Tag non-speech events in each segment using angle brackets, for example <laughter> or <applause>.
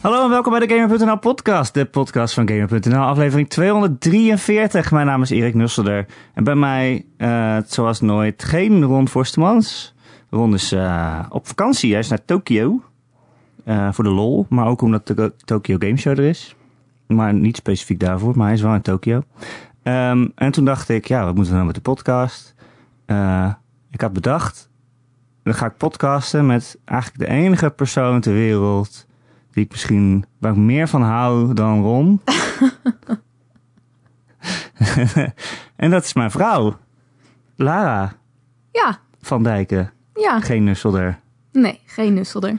Hallo en welkom bij de Gamer.nl podcast, de podcast van Gamer.nl, aflevering 243. Mijn naam is Erik Nusselder en bij mij, uh, zoals nooit, geen Ron Forstemans. Ron is uh, op vakantie, hij is naar Tokio, uh, voor de lol, maar ook omdat de Tokyo Game Show er is. Maar niet specifiek daarvoor, maar hij is wel in Tokio. Um, en toen dacht ik, ja, wat moeten we nou met de podcast? ik had bedacht, dan ga ik podcasten met eigenlijk de enige persoon ter wereld die ik misschien waar ik meer van hou dan Ron. <laughs> en dat is mijn vrouw, Lara. Ja. Van Dijken. Ja. Geen nusselder. Nee, geen nusselder.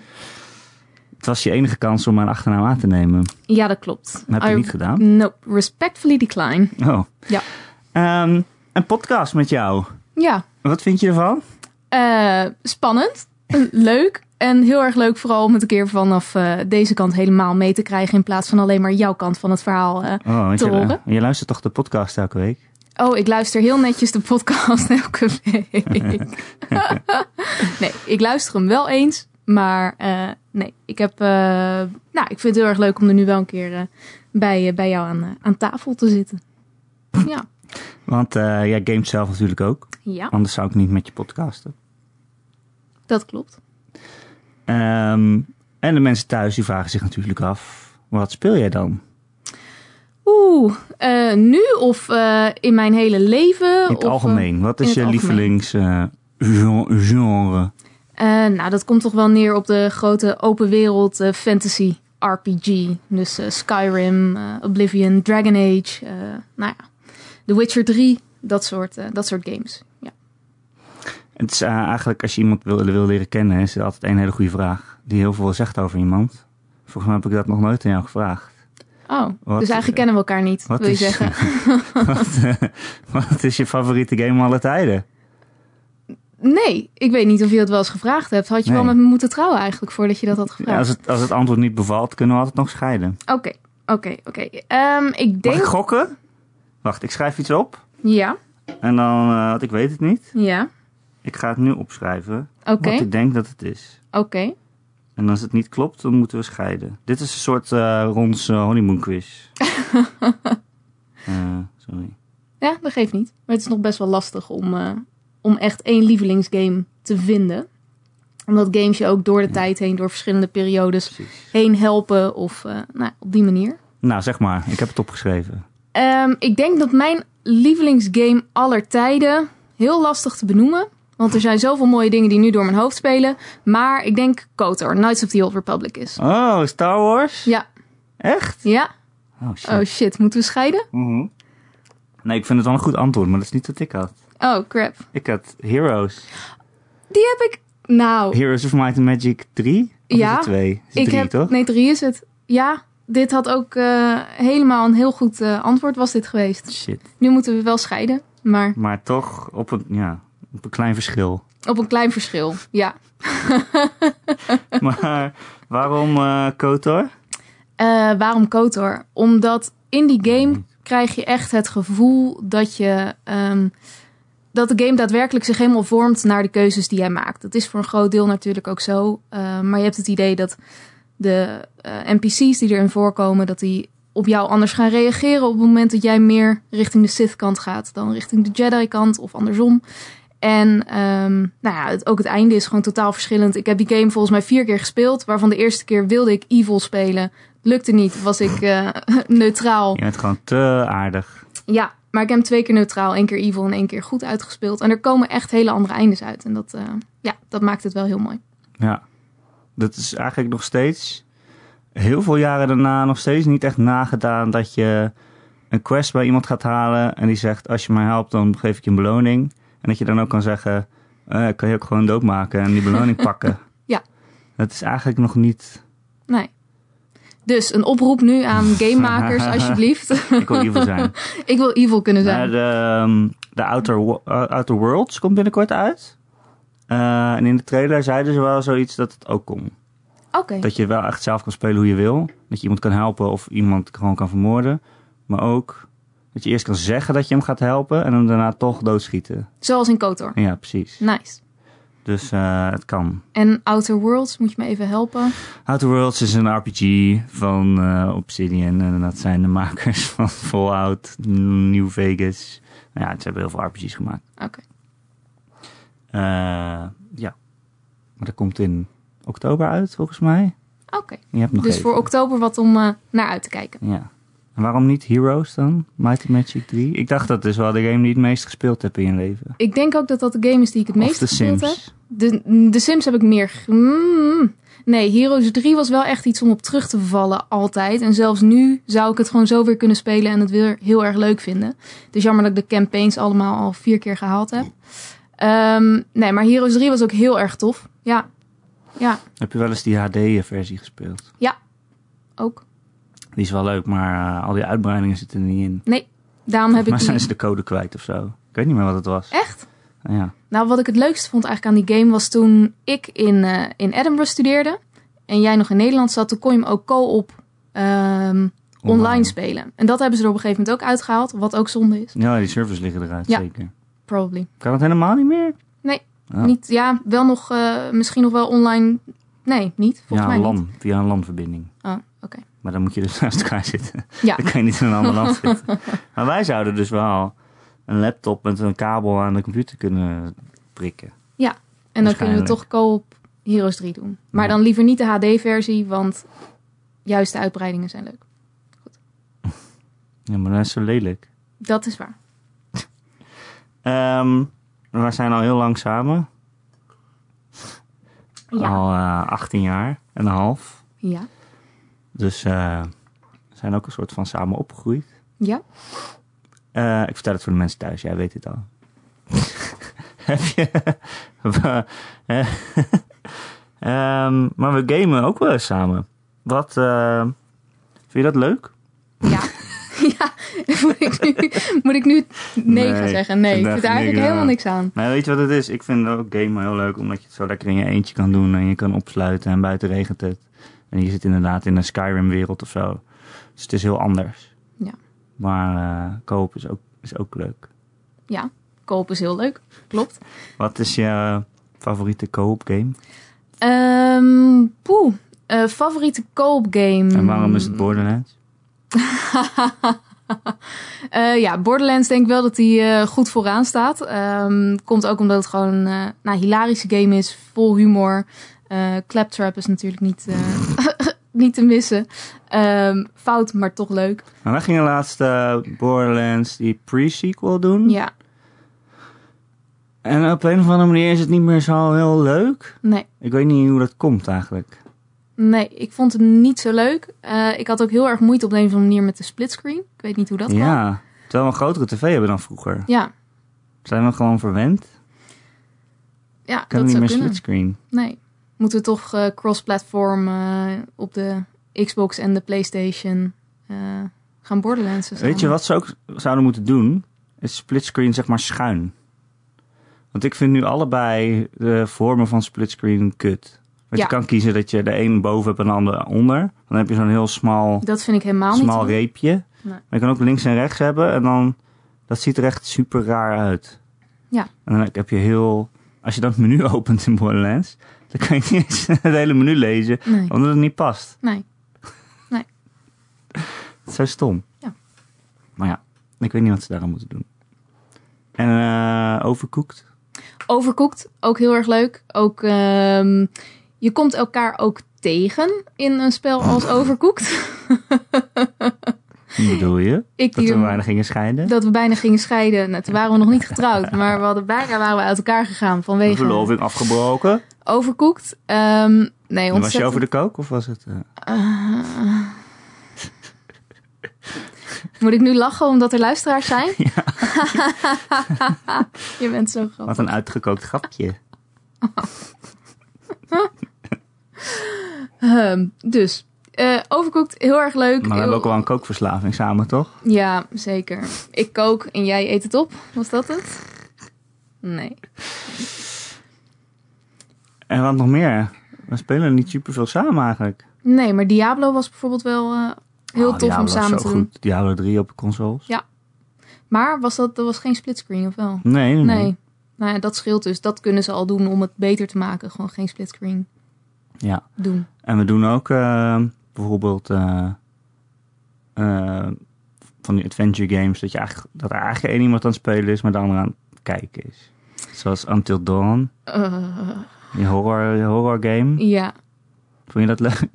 Het was je enige kans om mijn achternaam aan te nemen. Ja, dat klopt. Dat heb je I, niet gedaan? Nope. Respectfully decline. Oh. Ja. Um, een podcast met jou. Ja. Wat vind je ervan? Uh, spannend. Leuk. En heel erg leuk vooral om het een keer vanaf uh, deze kant helemaal mee te krijgen... in plaats van alleen maar jouw kant van het verhaal uh, oh, te je, horen. Je luistert toch de podcast elke week? Oh, ik luister heel netjes de podcast <laughs> elke week. <laughs> nee, ik luister hem wel eens. Maar uh, nee, ik heb... nou, ik vind het heel erg leuk om er nu wel een keer bij, bij jou aan, aan tafel te zitten. Ja. Want jij gamet zelf natuurlijk ook. Ja. Anders zou ik niet met je podcasten. Dat klopt. Um, en de mensen thuis die vragen zich natuurlijk af, wat speel jij dan? Oeh, uh, nu of uh, in mijn hele leven? In het of, algemeen. Wat is je lievelings uh, genre? nou, dat komt toch wel neer op de grote open wereld fantasy RPG. Dus Skyrim, Oblivion, Dragon Age, nou ja, The Witcher 3, dat soort, dat soort games. Het is eigenlijk, als je iemand wil, wil leren kennen, is het altijd een hele goede vraag. Die heel veel zegt over iemand. Volgens mij heb ik dat nog nooit aan jou gevraagd. Oh, wat, dus eigenlijk kennen we elkaar niet, wil je is, zeggen. <laughs> wat, uh, wat, is je favoriete game alle tijden? Nee, ik weet niet of je dat wel eens gevraagd hebt. Had je nee. wel met me moeten trouwen eigenlijk, voordat je dat had gevraagd? Ja, als, het, als het antwoord niet bevalt, kunnen we altijd nog scheiden. Oké, oké, oké. Um, ik denk... Mag ik gokken? Wacht, ik schrijf iets op. Ja. En dan, uh, want ik weet het niet. Ja. Ik ga het nu opschrijven. Okay. Wat ik denk dat het is. Oké. Okay. En als het niet klopt, dan moeten we scheiden. Dit is een soort uh, Rons uh, honeymoon quiz. uh, <laughs> sorry. Ja, dat geeft niet. Maar het is nog best wel lastig om, om echt één lievelingsgame te vinden. Omdat games je ook door de ja. tijd heen, door verschillende periodes Precies. heen helpen. Of nou, op die manier. Nou, zeg maar. Ik heb het opgeschreven. Um, ik denk dat mijn lievelingsgame aller tijden heel lastig te benoemen. Want er zijn zoveel mooie dingen die nu door mijn hoofd spelen. Maar ik denk KOTOR, Knights of the Old Republic is. Oh, Star Wars? Ja. Echt? Ja. Oh shit. Oh shit, moeten we scheiden? Mm -hmm. Nee, ik vind het wel een goed antwoord, maar dat is niet wat ik had. Oh, crap. Ik had Heroes. Die heb ik... Nou... Heroes of Might and Magic 3? Of ja. Is het 2? Is ik 3, heb, toch? Nee, 3 is het. Ja, dit had ook uh, helemaal een heel goed uh, antwoord was dit geweest. Shit. Nu moeten we wel scheiden, maar... Maar toch op een, ja, op een klein verschil. Op een klein verschil, ja. <laughs> maar waarom uh, KOTOR? Uh, waarom KOTOR? Omdat in die game krijg je echt het gevoel dat je... Um, dat de game daadwerkelijk zich helemaal vormt naar de keuzes die jij maakt. Dat is voor een groot deel natuurlijk ook zo. Uh, maar je hebt het idee dat de NPC's die erin voorkomen... dat die op jou anders gaan reageren op het moment dat jij meer richting de Sith-kant gaat... dan richting de Jedi-kant of andersom. En um, nou ja, het, ook het einde is gewoon totaal verschillend. Ik heb die game volgens mij vier keer gespeeld. Waarvan de eerste keer wilde ik evil spelen. Lukte niet, was ik uh, <laughs> neutraal. Je bent gewoon te aardig. Ja, maar ik heb hem twee keer neutraal. één keer evil en één keer goed uitgespeeld. En er komen echt hele andere eindes uit. En dat, uh, ja, dat maakt het wel heel mooi. Ja, dat is eigenlijk nog steeds... Heel veel jaren daarna nog steeds niet echt nagedaan dat je een quest bij iemand gaat halen. En die zegt, als je mij helpt, dan geef ik je een beloning. En dat je dan ook kan zeggen, uh, kan je ook gewoon doodmaken en die beloning <laughs> pakken. Ja. Dat is eigenlijk nog niet... Nee. Dus een oproep nu aan <laughs> gamemakers, alsjeblieft. ik wil evil zijn. <laughs> ik wil evil kunnen zijn. Uh, de um, de Outer, uh, Outer Worlds komt binnenkort uit. Uh, en in de trailer zeiden ze wel zoiets dat het ook kon. Oké. Okay. Dat je wel echt zelf kan spelen hoe je wil. Dat je iemand kan helpen of iemand gewoon kan vermoorden. Maar ook dat je eerst kan zeggen dat je hem gaat helpen en hem daarna toch doodschieten. Zoals in KOTOR. Ja, precies. Nice. Dus eh, het kan. En Outer Worlds, moet je me even helpen? Outer Worlds is een RPG van eh, Obsidian. En dat zijn de <laughs> makers van Fallout, New Vegas. Nou ja, ze hebben heel veel RPG's gemaakt. Oké. Eh, ja. Maar dat komt in oktober uit, volgens mij. Oké. Dus even. voor oktober wat om naar uit te kijken. Ja. Waarom niet Heroes dan? Mighty Magic 3? Ik dacht dat is wel de game die het meest gespeeld hebt in je leven. Ik denk ook dat dat de game is die ik het meest gespeeld Sims. heb. De, de Sims heb ik meer... Mm. nee, Heroes 3 was wel echt iets om op terug te vallen altijd. En zelfs nu zou ik het gewoon zo weer kunnen spelen en het weer heel erg leuk vinden. Het is jammer dat ik de campaigns allemaal al vier keer gehaald heb. Ehm, nee, maar Heroes 3 was ook heel erg tof. Ja, ja, Heb je wel eens die HD-versie gespeeld? ook. Die is wel leuk, maar eh, al die uitbreidingen zitten er niet in. Nee, daarom heb ik <laughs> Maar zijn ze de code kwijt of zo? Ik weet niet meer wat het was. Echt? Ja. Nou, wat ik het leukste vond eigenlijk aan die game was toen ik in, eh, in Edinburgh studeerde en jij nog in Nederland zat, toen kon je hem ook co-op ehm, online. spelen. En dat hebben ze er op een gegeven moment ook uitgehaald, wat ook zonde is. Ja, die servers liggen eruit, Ja. zeker. Probably. Kan het helemaal niet meer? Nee, Oh. Niet, ja, wel nog, eh, misschien nog wel online. Nee, niet. Volgens ja, mij LAN, via een LAN-verbinding. Maar dan moet je dus <laughs> naast elkaar zitten. Ja, Dan kan je niet in een ander land <laughs> zitten. Maar wij zouden dus wel een laptop met een kabel aan de computer kunnen prikken. en dan kunnen we toch co-op Heroes 3 doen. Maar Ja. dan liever niet de HD-versie, want juist de uitbreidingen zijn leuk. <laughs> Ja, maar dat is zo lelijk. Dat is waar. Ehm we zijn al heel lang samen. Ja. Al eh 18 jaar en een half. Ja. Dus eh, we zijn ook een soort van samen opgegroeid. Ja. Eh, ik vertel het voor de mensen thuis, jij weet het al. <laughs> Heb je... <laughs> eh, Ehm, maar we gamen ook wel eens samen. Wat... eh, vind je dat leuk? Ja. <laughs> ja. moet, ik nu, moet ik nu nee, gaan Nee, zeggen? Nee, ik vind er eigenlijk niks, helemaal niks aan. Maar weet je wat het is? Ik vind ook gamen heel leuk, omdat je het zo lekker in je eentje kan doen en je kan opsluiten en buiten regent het. En je zit inderdaad in een Skyrim-wereld of zo. Dus het is heel anders. Ja. Maar eh koop is ook, is ook leuk. Ja, koop is heel leuk. Klopt. Wat is je favoriete co-op game? Ehm poeh. Eh, favoriete koop game? En waarom is het Borderlands? <laughs> Eh, ja, Borderlands denk ik wel dat die goed vooraan staat. Ehm, komt ook omdat het gewoon een nou, hilarische game is, vol humor. Eh Claptrap is natuurlijk niet, eh, <laughs> niet te missen. Ehm, fout, maar toch leuk. Maar wij gingen laatst eh, Borderlands die pre-sequel doen. Ja, En op een of andere manier is het niet meer zo heel leuk. nee. Ik weet niet hoe dat komt eigenlijk. Nee, ik vond het niet zo leuk. Ik had ook heel erg moeite op de een of andere manier met de splitscreen. Ik weet niet hoe dat kwam. ja, terwijl we een grotere tv hebben dan vroeger. Ja, Zijn we gewoon verwend? ja Kan dat niet meer kunnen. splitscreen. Nee. Moeten we toch eh, cross-platform eh, op de Xbox en de PlayStation eh, gaan Borderlands Weet je wat ze ook zouden moeten doen? Is splitscreen zeg maar schuin. Want ik vind nu allebei de vormen van splitscreen kut. Want Ja. je kan kiezen dat je de een boven hebt en de ander onder. Dan heb je zo'n heel smal, Dat vind ik helemaal niet. smal reepje. Nee. Maar je kan ook links en rechts hebben. En dan, dat ziet er echt super raar uit. Ja. En dan heb je heel... Als je dan het menu <laughs> opent in Borderlands... dan kan je niet eens <laughs> het hele menu lezen. Nee. Omdat het niet past. nee. Het is <laughs> zo stom. Ja. Maar ja, ik weet niet wat ze daaraan moeten doen. En eh overcooked. Overcooked, ook heel erg leuk. Ook, ehm, je komt elkaar ook tegen in een spel als. <laughs> Hoe bedoel je? Ik Dat we bijna gingen scheiden? dat we bijna gingen scheiden. Nou, toen waren we nog niet getrouwd, maar we hadden bijna waren we uit elkaar gegaan vanwege verloving afgebroken. Overcooked. Ehm, nee, En was je over de kook of was het... eh, Moet ik nu lachen omdat er luisteraars zijn? <laughs> <laughs> je bent zo grappig. wat een uitgekookt grapje. <laughs> Ehm, dus, eh overcooked, heel erg leuk. Maar we hebben ook wel een kookverslaving samen, toch? Ja, zeker. Ik kook en jij eet het op. Was dat het? Nee. En wat nog meer? We spelen niet superveel samen eigenlijk. Nee, maar Diablo was bijvoorbeeld wel eh, heel Oh, tof Diablo om samen te doen. goed. Diablo 3 op de consoles. Ja. Maar was dat, dat was geen splitscreen of wel? Nee, nee, nee. Nou ja, dat scheelt dus. Dat kunnen ze al doen om het beter te maken. Gewoon geen splitscreen Ja. doen. En we doen ook eh, bijvoorbeeld eh, van die adventure games dat, je eigenlijk, dat er eigenlijk één iemand aan het spelen is, maar de andere aan het kijken is. Zoals Until Dawn, die horror, horror game. ja. Vond je dat leuk?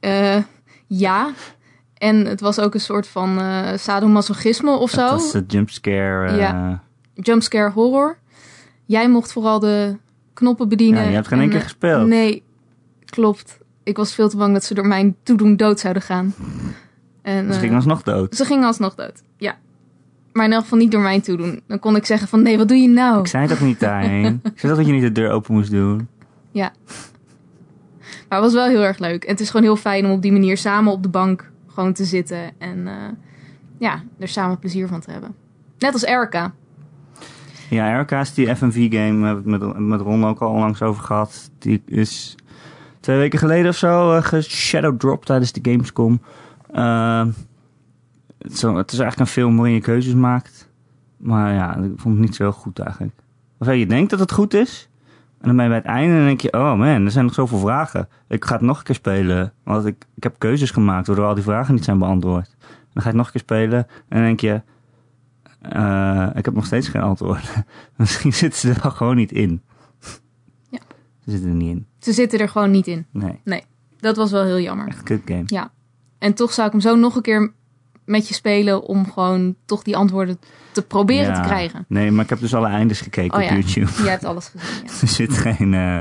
Eh, ja. En het was ook een soort van eh sadomasochisme of zo. Dat was de jumpscare. eh Ja. Jumpscare horror. Jij mocht vooral de knoppen bedienen. Ja, je hebt geen één En, keer eh, gespeeld. Nee, klopt. Ik was veel te bang dat ze door mijn toedoen dood zouden gaan. En, Ze eh, ging alsnog dood. ze gingen alsnog dood. Maar in elk geval niet door mijn toedoen. Dan kon ik zeggen van nee, wat doe je nou? Ik zei toch niet daarheen? <laughs> ik zei toch dat je niet de deur open moest doen? Maar het was wel heel erg leuk. En het is gewoon heel fijn om op die manier samen op de bank gewoon te zitten. En eh, ja, er samen plezier van te hebben. Net als Erica. Ja, RK is die FMV-game, hebben we het met, met Ron ook al onlangs over gehad. Die is twee weken geleden of zo uh, geshadowdropt tijdens de Gamescom. Uh, zo- het is eigenlijk een film waarin je keuzes maakt. Maar ja, ik vond het niet zo goed eigenlijk. Of je denkt dat het goed is. En dan ben je bij het einde en dan denk je, oh man, er zijn nog zoveel vragen. Ik ga het nog een keer spelen. Want ik, ik heb keuzes gemaakt waardoor al die vragen niet zijn beantwoord. Dan ga je het nog een keer spelen en dan denk je, eh, ik heb nog steeds geen antwoord. <laughs> Misschien zitten ze er wel gewoon niet in. Ja. Ze zitten er niet in. Ze zitten er gewoon niet in. Nee, Dat was wel heel jammer. echt een kut game. Ja. En toch zou ik hem zo nog een keer met je spelen om gewoon toch die antwoorden te proberen Ja. te krijgen. Nee, maar ik heb dus alle eindes gekeken Oh op ja. YouTube. Je hebt alles gezien. Ja. <laughs> Er zit geen, eh,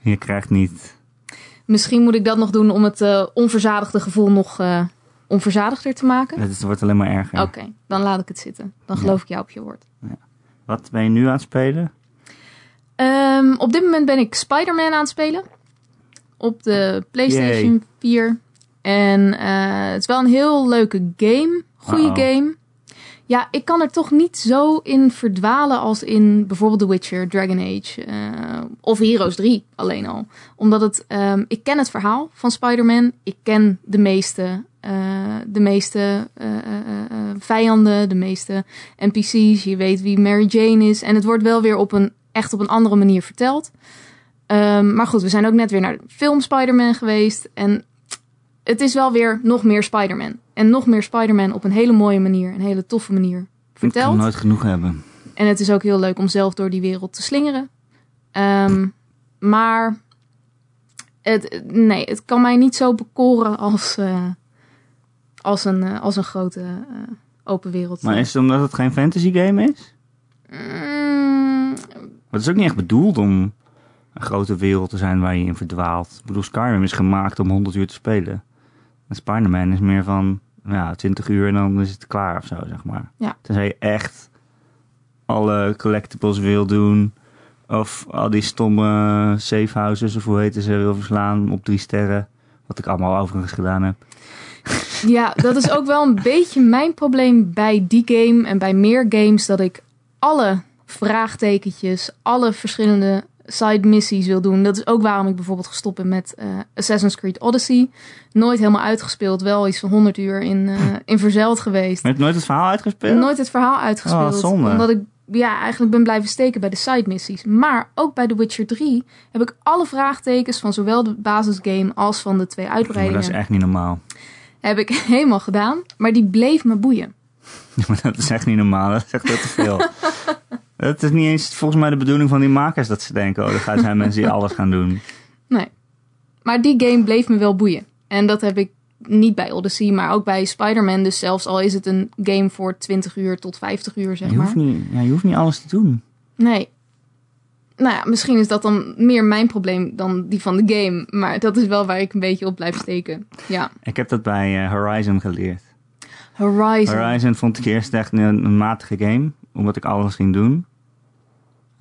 je krijgt niet... Misschien moet ik dat nog doen om het eh, onverzadigde gevoel nog eh, onverzadigder te maken. Het wordt alleen maar erger. Oké, dan laat ik het zitten. Dan geloof ik jou op je woord. Wat ben je nu aan het spelen? Ehm, op dit moment ben ik Spider-Man aan het spelen. Op de PlayStation 4. En eh, het is wel een heel leuke game. Goede Uh-oh. game. Ja, ik kan er toch niet zo in verdwalen als in bijvoorbeeld The Witcher, Dragon Age eh, of Heroes 3 alleen al. Omdat het, ehm, ik ken het verhaal van Spider-Man. Ik ken de meeste, eh, de meeste vijanden, de meeste NPC's. Je weet wie Mary Jane is. En het wordt wel weer op een, echt op een andere manier verteld. Ehm, maar goed, we zijn ook net weer naar de film Spider-Man geweest. En het is wel weer nog meer Spider-Man. En nog meer Spider-Man op een hele mooie manier, een hele toffe manier Ik kan verteld. nooit genoeg hebben. En het is ook heel leuk om zelf door die wereld te slingeren. Ehm, maar het, nee, het kan mij niet zo bekoren als, eh, als, een, eh, als een grote eh, open wereld. Maar is het omdat het geen fantasy game is? Mm, Maar het is ook niet echt bedoeld om een grote wereld te zijn waar je in verdwaalt. Ik bedoel, Skyrim is gemaakt om 100 uur te spelen. En Spider-Man is meer van ja, 20 uur en dan is het klaar of zo, zeg maar. Ja. Tenzij je echt alle collectibles wil doen. Of al die stomme safe houses, of hoe heten ze, wil verslaan op drie sterren. Wat ik allemaal overigens gedaan heb. Ja, dat is ook wel een <laughs> beetje mijn probleem bij die game en bij meer games. Dat ik alle vraagtekentjes, alle verschillende side missies wil doen. Dat is ook waarom ik bijvoorbeeld gestopt ben met eh, Assassin's Creed Odyssey. Nooit helemaal uitgespeeld, wel iets van 100 uur in, eh, <laughs> in verzeld geweest. Maar je hebt nooit het verhaal uitgespeeld? Nooit het verhaal uitgespeeld. Oh, zonde. Omdat ik ja, eigenlijk ben blijven steken bij de side missies. Maar ook bij The Witcher 3 heb ik alle vraagtekens van zowel de basisgame als van de twee maar uitbreidingen dat is echt niet normaal. heb ik <laughs> helemaal gedaan. Maar die bleef me boeien. <laughs> Maar dat is echt niet normaal. Dat is echt heel te veel. Het is niet eens volgens mij de bedoeling van die makers dat ze denken... oh, er gaan zijn mensen die alles gaan doen. <laughs> Nee. Maar die game bleef me wel boeien. En dat heb ik niet bij Odyssey, maar ook bij Spider-Man. Dus zelfs al is het een game voor 20 uur tot 50 uur, zeg Je hoeft, maar. niet, ja, je hoeft niet alles te doen. Nee. Nou ja, misschien is dat dan meer mijn probleem dan die van de game. Maar dat is wel waar ik een beetje op blijf steken. Ja. Ik heb dat bij eh, Horizon geleerd. Horizon. Horizon vond ik eerst echt een, een matige game. Omdat ik alles ging doen.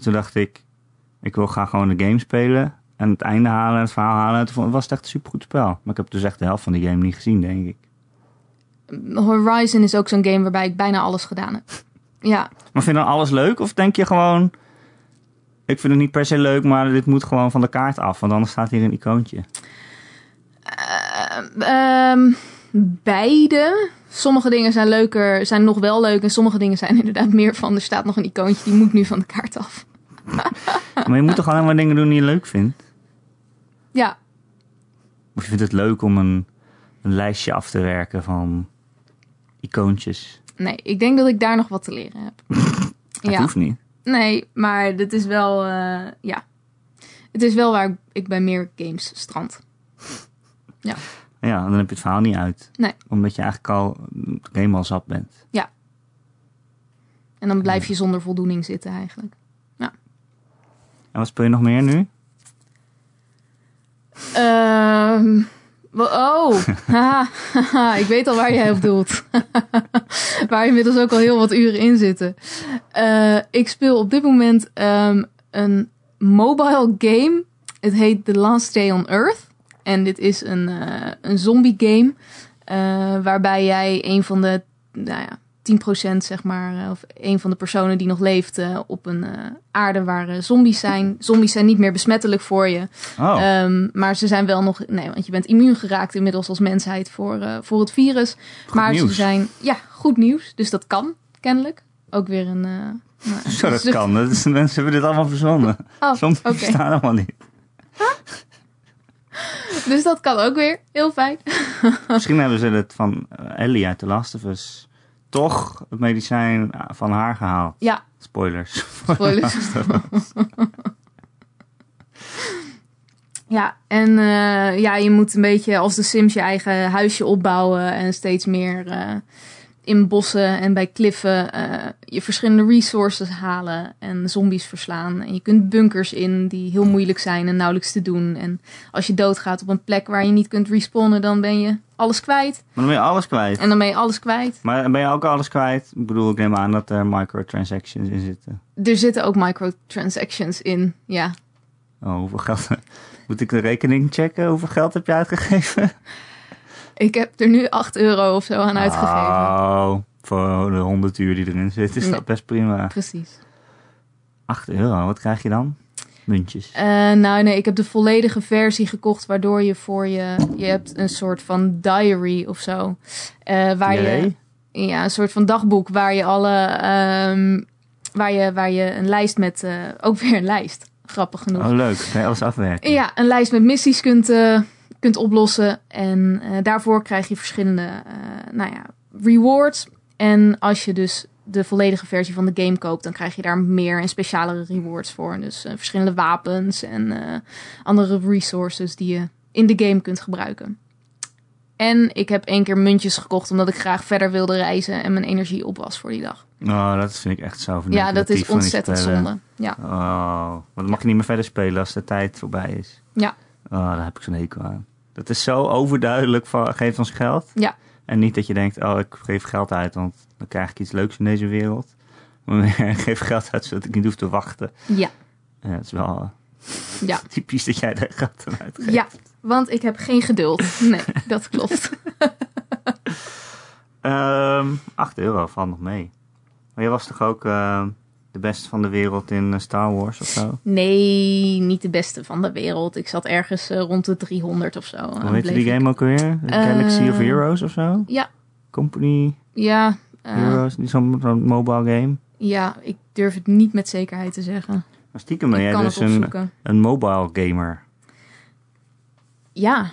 Toen dacht ik... Ik wil graag gewoon de game spelen. En het einde halen en het verhaal halen. En toen was het echt een supergoed spel. Maar ik heb dus echt de helft van die game niet gezien, denk ik. Horizon is ook zo'n game waarbij ik bijna alles gedaan heb. <laughs> Ja, Maar vind je dan alles leuk? Of denk je gewoon... Ik vind het niet per se leuk, maar dit moet gewoon van de kaart af. Want anders staat hier een icoontje. Ehm, beide. Sommige dingen zijn leuker, zijn nog wel leuk. En sommige dingen zijn <laughs> inderdaad meer van. Er staat nog een icoontje, die moet nu van de kaart af. <laughs> Maar je moet toch alleen maar dingen doen die je leuk vindt? Ja, Of je vindt het leuk om een, een lijstje af te werken van icoontjes? nee, ik denk dat ik daar nog wat te leren heb. <laughs> Dat ja, hoeft niet. nee, maar dit is wel, eh, ja. Het is wel waar ik- bij meer games strand. Ja, dan heb je het verhaal niet uit. Nee. Omdat je eigenlijk al game al zat bent. En dan blijf je zonder voldoening zitten eigenlijk. En wat speel je nog meer nu? Ehm, oh, <laughs> haha, <laughs> ik weet al waar jij op doelt. <laughs> waar inmiddels ook al heel wat uren in zitten. Eh, ik speel op dit moment ehm, een mobile game. Het heet The Last Day on Earth. En dit is een, eh, een zombie game. eh, waarbij jij een van de, nou ja, 10% zeg maar, eh, of een van de personen die nog leeft eh, op een eh, aarde waar zombies zijn. Zombies zijn niet meer besmettelijk voor je. Oh, Ehm, maar ze zijn wel nog. Nee, want je bent immuun geraakt inmiddels als mensheid voor, voor het virus. goed maar nieuws. ze zijn. Ja, goed nieuws. Dus dat kan, kennelijk. Ook weer een. nou, <laughs> Zo, dat dus- kan. Dat is, mensen hebben dit allemaal verzonnen. Oh, <laughs> Soms bestaan helemaal niet. <laughs> Dus dat kan ook weer. Heel fijn. Misschien hebben ze het van Ellie uit The Last of Us toch het medicijn van haar gehaald. Ja, Spoilers. spoilers. <laughs> ja, en eh, ja, je moet een beetje als de Sims je eigen huisje opbouwen. En steeds meer eh, in bossen en bij kliffen eh, je verschillende resources halen en zombies verslaan. En je kunt bunkers in die heel moeilijk zijn en nauwelijks te doen. En als je doodgaat op een plek waar je niet kunt respawnen, dan ben je alles kwijt. Maar dan ben je alles kwijt. En dan ben je alles kwijt. Maar ben je ook alles kwijt? Ik bedoel, ik neem aan dat er microtransactions in zitten. Er zitten ook microtransactions in, ja. Oh, hoeveel geld... <laughs> Moet ik de rekening checken? Hoeveel geld heb je uitgegeven? <laughs> Ik heb er nu 8 euro of zo aan uitgegeven. Oh, voor de 100 uur die erin zit is dat best prima. Precies. 8 euro, wat krijg je dan? Muntjes. Eh, nou nee, ik heb de volledige versie gekocht, waardoor je voor je... Je hebt een soort van diary of zo. eh, waar je, ja, een soort van dagboek waar je alle... ehm, waar, je, waar je een lijst met... eh, ook weer een lijst, grappig genoeg. Oh, leuk. Je alles afwerken? Ja, een lijst met missies kunt, kunt oplossen. En eh, daarvoor krijg je verschillende eh, nou ja, rewards. En als je dus de volledige versie van de game koopt, dan krijg je daar meer en specialere rewards voor. Dus eh, verschillende wapens en andere resources die je in de game kunt gebruiken. En ik heb één keer muntjes gekocht omdat ik graag verder wilde reizen en mijn energie op was voor die dag. Oh, dat vind ik echt zo Ja, dat is ontzettend zonde. Ja. Oh, want dan mag je niet meer verder spelen als de tijd voorbij is. Ja. Oh, daar heb ik zo'n hekel aan. Dat is zo overduidelijk van geef ons geld. Ja. En niet dat je denkt, oh, ik geef geld uit, want dan krijg ik iets leuks in deze wereld. <laughs> Maar ik geef geld uit zodat ik niet hoef te wachten. Ja. Ja, het is wel <laughs> Ja. <laughs> typisch dat jij daar geld aan uitgeeft. Ja, want ik heb geen geduld. Nee, dat klopt. Ehm 8 euro valt nog mee. Maar jij was toch ook eh, de beste van de wereld in eh, Star Wars of zo? Nee, niet de beste van de wereld. Ik zat ergens eh, rond de 300 of zo. Hoe heette die game ook alweer? Galaxy of Eh, Heroes of zo? Ja, Company ja, Heroes, zo'n mobile game. ja, ik durf het niet met zekerheid te zeggen. Maar stiekem ben jij dus een, een mobile gamer. Ja,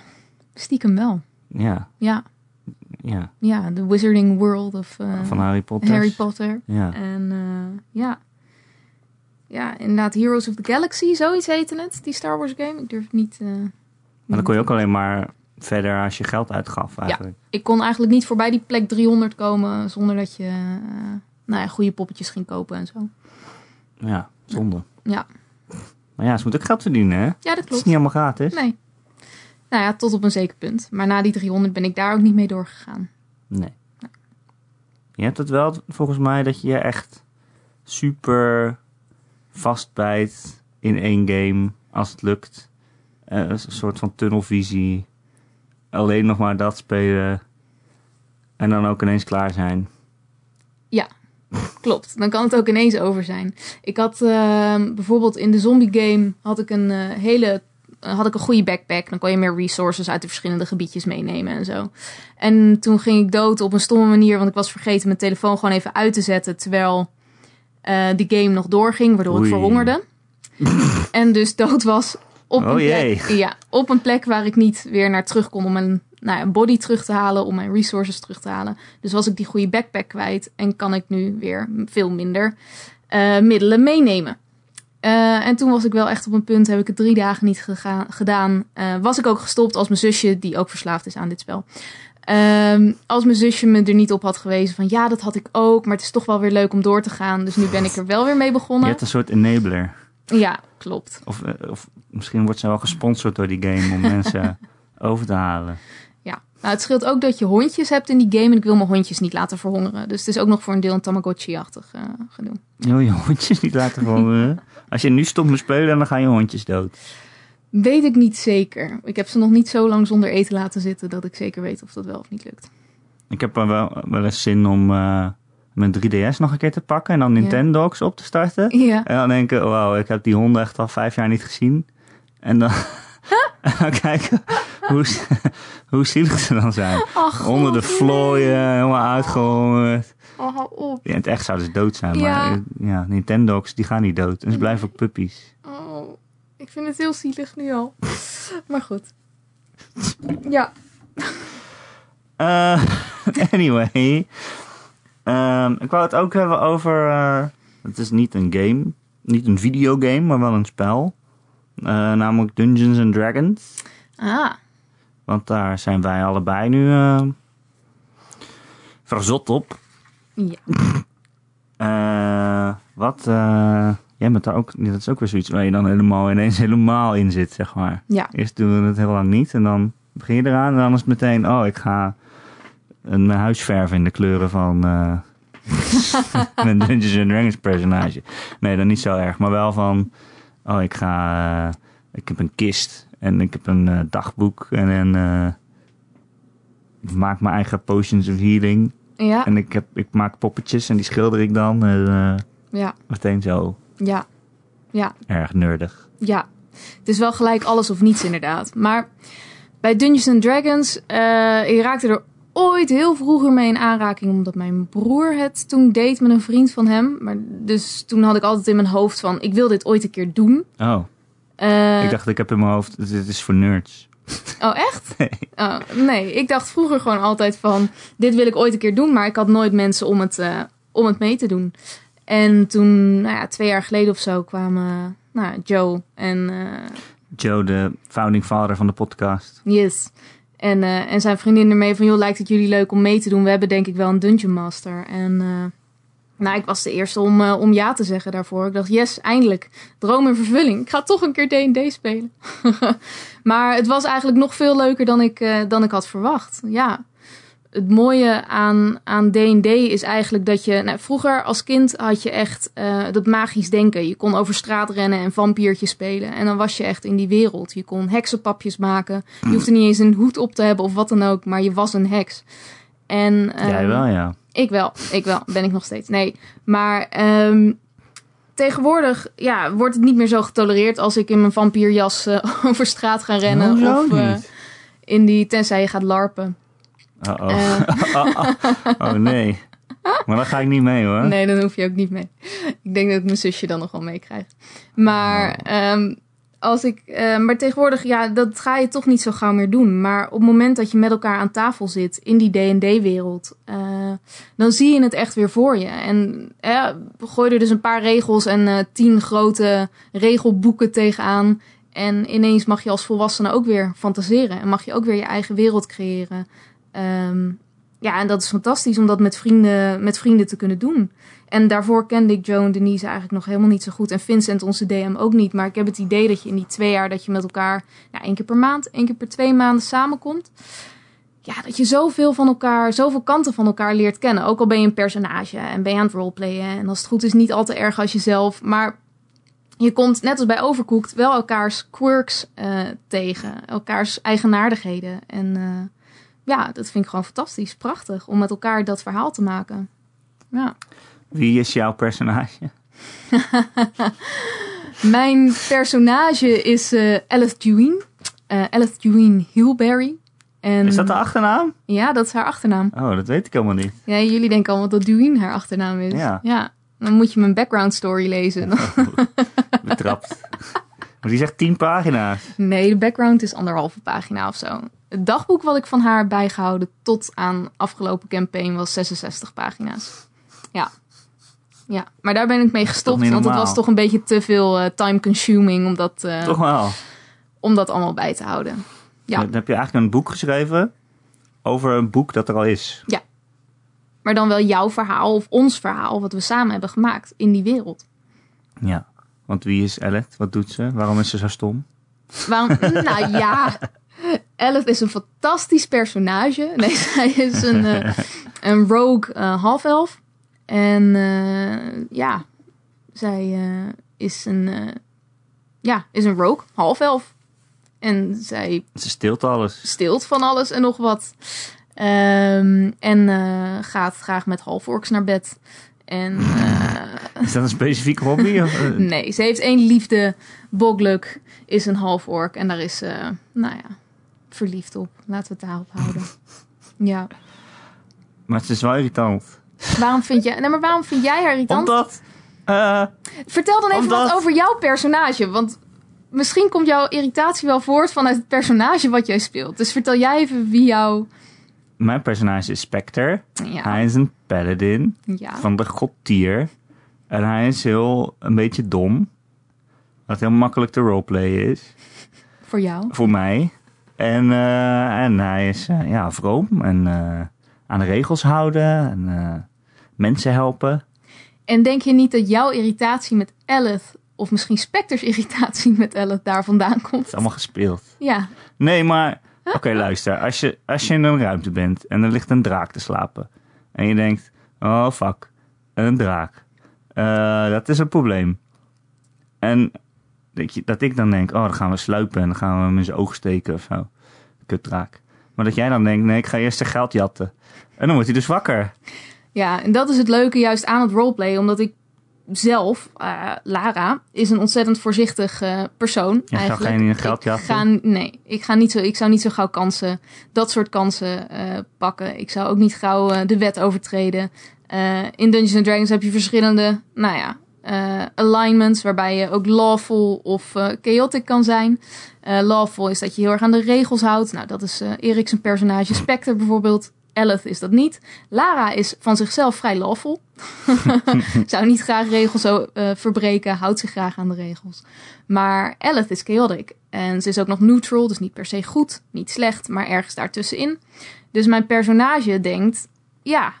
stiekem wel. Ja, Ja, ja. ja, de Wizarding World of Van Harry Potter. Harry Potter. Ja. En ja. Ja, inderdaad, Heroes of the Galaxy, zoiets heette het, die Star Wars game. Ik durf het niet... eh, Maar dan kon je ook alleen maar verder als je geld uitgaf eigenlijk. ik kon eigenlijk niet voorbij die plek 300 komen zonder dat je eh, nou ja, goede poppetjes ging kopen en zo. Ja, zonde. Ja. Maar ja, ze moeten ook geld verdienen, hè? Ja, dat Het is klopt. niet allemaal gratis. Nee. Nou ja, tot op een zeker punt. Maar na die 300 ben ik daar ook niet mee doorgegaan. Nee. Je hebt het wel volgens mij dat je echt super vastbijt in één game als het lukt. Eh, een soort van tunnelvisie. Alleen nog maar dat spelen. En dan ook ineens klaar zijn. Klopt, dan kan het ook ineens over zijn. Ik had ehm, bijvoorbeeld in de zombie game had ik een eh, hele had ik een goede backpack. Dan kon je meer resources uit de verschillende gebiedjes meenemen en zo. En toen ging ik dood op een stomme manier, want ik was vergeten mijn telefoon gewoon even uit te zetten terwijl eh, die game nog doorging, waardoor Oei. ik verhongerde. <laughs> en dus dood was op een, Oh jee. plek, ja, op een plek waar ik niet weer naar terug kon om mijn nou ja, body terug te halen, om mijn resources terug te halen. Dus was ik die goede backpack kwijt en kan ik nu weer veel minder eh, middelen meenemen. Eh, en toen was ik wel echt op een punt, heb ik het drie dagen niet gega- gedaan. Was ik ook gestopt als mijn zusje, die ook verslaafd is aan dit spel. Ehm, als mijn zusje me er niet op had gewezen van ja, dat had ik ook, maar het is toch wel weer leuk om door te gaan. Dus nu ben ik er wel weer mee Je begonnen. hebt een soort enabler. Ja, klopt. Of, eh, of misschien wordt ze wel gesponsord door die game om mensen <laughs> over te halen. Ja. Nou, het scheelt ook dat je hondjes hebt in die game en ik wil mijn hondjes niet laten verhongeren. Dus het is ook nog voor een deel een Tamagotchi-achtig eh gedoe. Je wil je hondjes niet laten verhongeren. <laughs> Als je nu stopt met spelen, dan gaan je hondjes dood. Weet ik niet zeker. Ik heb ze nog niet zo lang zonder eten laten zitten dat ik zeker weet of dat wel of niet lukt. Ik heb er wel, wel eens zin om eh, mijn 3DS nog een keer te pakken en dan Nintendogs op te starten. Ja. En dan denken, wow, ik heb die honden echt al vijf jaar niet gezien. En dan, en <laughs> <laughs> dan kijken hoe, <laughs> hoe zielig ze dan zijn. Ach, Onder de vlooien, helemaal uitgehongerd. nee. Oh, hou op. Ja, in het echt zouden ze dood zijn, Ja. maar ja, Nintendogs, die gaan niet dood. En ze blijven ook puppies. Oh, ik vind het heel zielig nu al. Maar goed. Ja. Eh, <laughs> anyway. Ehm, ik wou het ook hebben over... eh, het is niet een game. Niet een videogame, maar wel een spel. Eh, namelijk Dungeons and Dragons. Ah, Want daar zijn wij allebei nu verzot op. ja. <laughs> Eh, wat? eh, jij bent daar ook... Dat is ook weer zoiets waar je dan helemaal ineens helemaal in zit, zeg maar. Ja. Eerst doen we het heel lang niet en dan begin je eraan. En dan is het meteen, oh, ik ga een mijn huis verven in de kleuren van eh <laughs> mijn Dungeons and Dragons personage. Nee, dan niet zo erg, maar wel van, oh, ik ga, eh, ik heb een kist en ik heb een eh, dagboek en een, eh, ik maak mijn eigen potions of healing. Ja, En ik, heb, ik maak poppetjes en die schilder ik dan. En, eh, ja, meteen zo ja, ja, erg nerdig. ja. Het is wel gelijk alles of niets inderdaad. Maar bij Dungeons and Dragons, eh je raakte er ooit heel vroeger mee in aanraking, omdat mijn broer het toen deed met een vriend van hem. Maar dus toen had ik altijd in mijn hoofd van, ik wil dit ooit een keer doen. Oh, Eh, ik dacht, ik heb in mijn hoofd, dit is voor nerds. Oh, echt? <laughs> Nee. Oh, nee, ik dacht vroeger gewoon altijd van... dit wil ik ooit een keer doen, maar ik had nooit mensen om het, eh, om het mee te doen. En toen, nou ja, twee jaar geleden of zo kwamen nou, Joe en... eh, Joe, de founding father van de podcast. yes. En, eh, en zijn vriendin ermee van... joh, lijkt het jullie leuk om mee te doen? We hebben denk ik wel een Dungeon Master. En eh, nou, ik was de eerste om, om ja te zeggen daarvoor. Ik dacht, yes, eindelijk. Droom in vervulling. Ik ga toch een keer D&D spelen. <laughs> maar het was eigenlijk nog veel leuker dan ik, dan ik had verwacht. Ja, het mooie aan, aan D&D is eigenlijk dat je... Nou, vroeger als kind had je echt eh, dat magisch denken. Je kon over straat rennen en vampiertjes spelen. En dan was je echt in die wereld. Je kon heksenpapjes maken. Je hoefde niet eens een hoed op te hebben of wat dan ook. Maar je was een heks. En, Jij ehm, wel, ja. ik wel, ik wel. Ben ik nog steeds. Nee, maar ehm, tegenwoordig ja, wordt het niet meer zo getolereerd als ik in mijn vampierjas eh, <laughs> over straat ga rennen. Hoezo of eh, in die, tenzij je gaat larpen. Oh, oh. Oh, oh. Oh, nee. Maar dan ga ik niet mee hoor. nee, dan hoef je ook niet mee. Ik denk dat ik mijn zusje dan nog wel meekrijg. Maar, Oh. ehm, als ik, eh, maar tegenwoordig, ja, dat ga je toch niet zo gauw meer doen. Maar op het moment dat je met elkaar aan tafel zit in die D&D-wereld, eh, dan zie je het echt weer voor je. En gooi er dus een paar regels en eh, tien grote regelboeken tegenaan. En ineens mag je als volwassene ook weer fantaseren. En mag je ook weer je eigen wereld creëren. Ehm, ja, en dat is fantastisch om dat met vrienden, met vrienden te kunnen doen. En daarvoor kende ik Joe en Denise eigenlijk nog helemaal niet zo goed. En Vincent, onze DM, ook niet. Maar ik heb het idee dat je in die twee jaar dat je met elkaar... Nou, één keer per maand, één keer per twee maanden samenkomt. Ja, dat je zoveel van elkaar, zoveel kanten van elkaar leert kennen. Ook al ben je een personage en ben je aan het roleplayen. En als het goed is, niet al te erg als jezelf. Maar je komt, net als bij Overcooked, wel elkaars quirks eh, tegen. Elkaars eigenaardigheden. En eh, ja, dat vind ik gewoon fantastisch. Prachtig om met elkaar dat verhaal te maken. Ja. Wie is jouw personage? <laughs> Mijn personage is eh Alice Deween. Eh Alice Deween Hilberry. En, Is dat de achternaam? Ja, dat is haar achternaam. Oh, dat weet ik helemaal niet. Ja, jullie denken allemaal dat Deween haar achternaam is. Ja. Dan moet je mijn background story lezen. <laughs> Betrapt. <laughs> Maar die zegt tien pagina's. Nee, de background is anderhalve pagina of zo. Het dagboek wat ik van haar heb bijgehouden tot aan afgelopen campaign was 66 pagina's. Ja. Ja, maar daar ben ik mee gestopt, want het was toch een beetje te veel eh, time consuming om dat, eh, Toch wel. om dat allemaal bij te houden. Ja. Dan heb je eigenlijk een boek geschreven over een boek dat er al is. Maar dan wel jouw verhaal of ons verhaal wat we samen hebben gemaakt in die wereld. Ja. Want wie is Ellet? Wat doet ze? Waarom is ze zo stom? Waarom? <laughs> nou ja, Elf is een fantastisch personage. Nee, <laughs> zij is een, eh, <laughs> een rogue eh half-elf. En eh, ja, zij is een, ja, is een rogue half-elf. En zij Ze steelt alles. steelt van alles en nog wat. Ehm, en gaat graag met half-orks naar bed. En Is dat een specifiek hobby? Of, Nee, ze heeft één liefde. Bogluk is een half-ork. En daar is nou ja, verliefd op. Laten we het daarop houden. Ja. Maar het is wel irritant. Waarom vind jij, nee, maar waarom vind jij haar irritant? Omdat... eh, Vertel dan even Omdat- wat over jouw personage. Want misschien komt jouw irritatie wel voort vanuit het personage wat jij speelt. Dus vertel jij even wie jouw... mijn personage is Spectre. Ja, Hij is een paladin ja. van de god Tyr. En hij is heel een beetje dom. Wat heel makkelijk te roleplayen is. voor jou. Voor mij. En, eh, en hij is eh, ja, vroom en eh, aan de regels houden. En mensen helpen. En denk je niet dat jouw irritatie met Elith... of misschien Spectre's irritatie met Elith daar vandaan komt? Het is allemaal gespeeld. Ja, Nee, maar... Oké, luister. Als je, als je in een ruimte bent en er ligt een draak te slapen. En je denkt, oh fuck, een draak. Dat is een probleem. En dat, je, dat ik dan denk, oh dan gaan we sluipen en dan gaan we hem in zijn oog steken of zo. Kutdraak. Maar dat jij dan denkt, nee ik ga eerst zijn geld jatten. En dan wordt hij dus wakker. Ja, en dat is het leuke juist aan het roleplay. Omdat ik zelf, eh, Lara, is een ontzettend voorzichtig eh, persoon. Zou eigenlijk. geen geld ik jatten? ga, Nee, ik, ga niet zo, ik zou niet zo gauw kansen, dat soort kansen eh, pakken. Ik zou ook niet gauw de wet overtreden. In Dungeons and Dragons heb je verschillende, nou ja, eh, alignments waarbij je ook lawful of eh, chaotic kan zijn. Eh, lawful is dat je heel erg aan de regels houdt. Nou, dat is eh Erik zijn personage. Spectre bijvoorbeeld. Elith is dat niet. Lara is van zichzelf vrij lawful. <laughs> Zou niet graag regels zo, verbreken. Houdt zich graag aan de regels. Maar Elith is chaotic. En ze is ook nog neutral. Dus niet per se goed, niet slecht. Maar ergens daartussenin. Dus mijn personage denkt... Ja,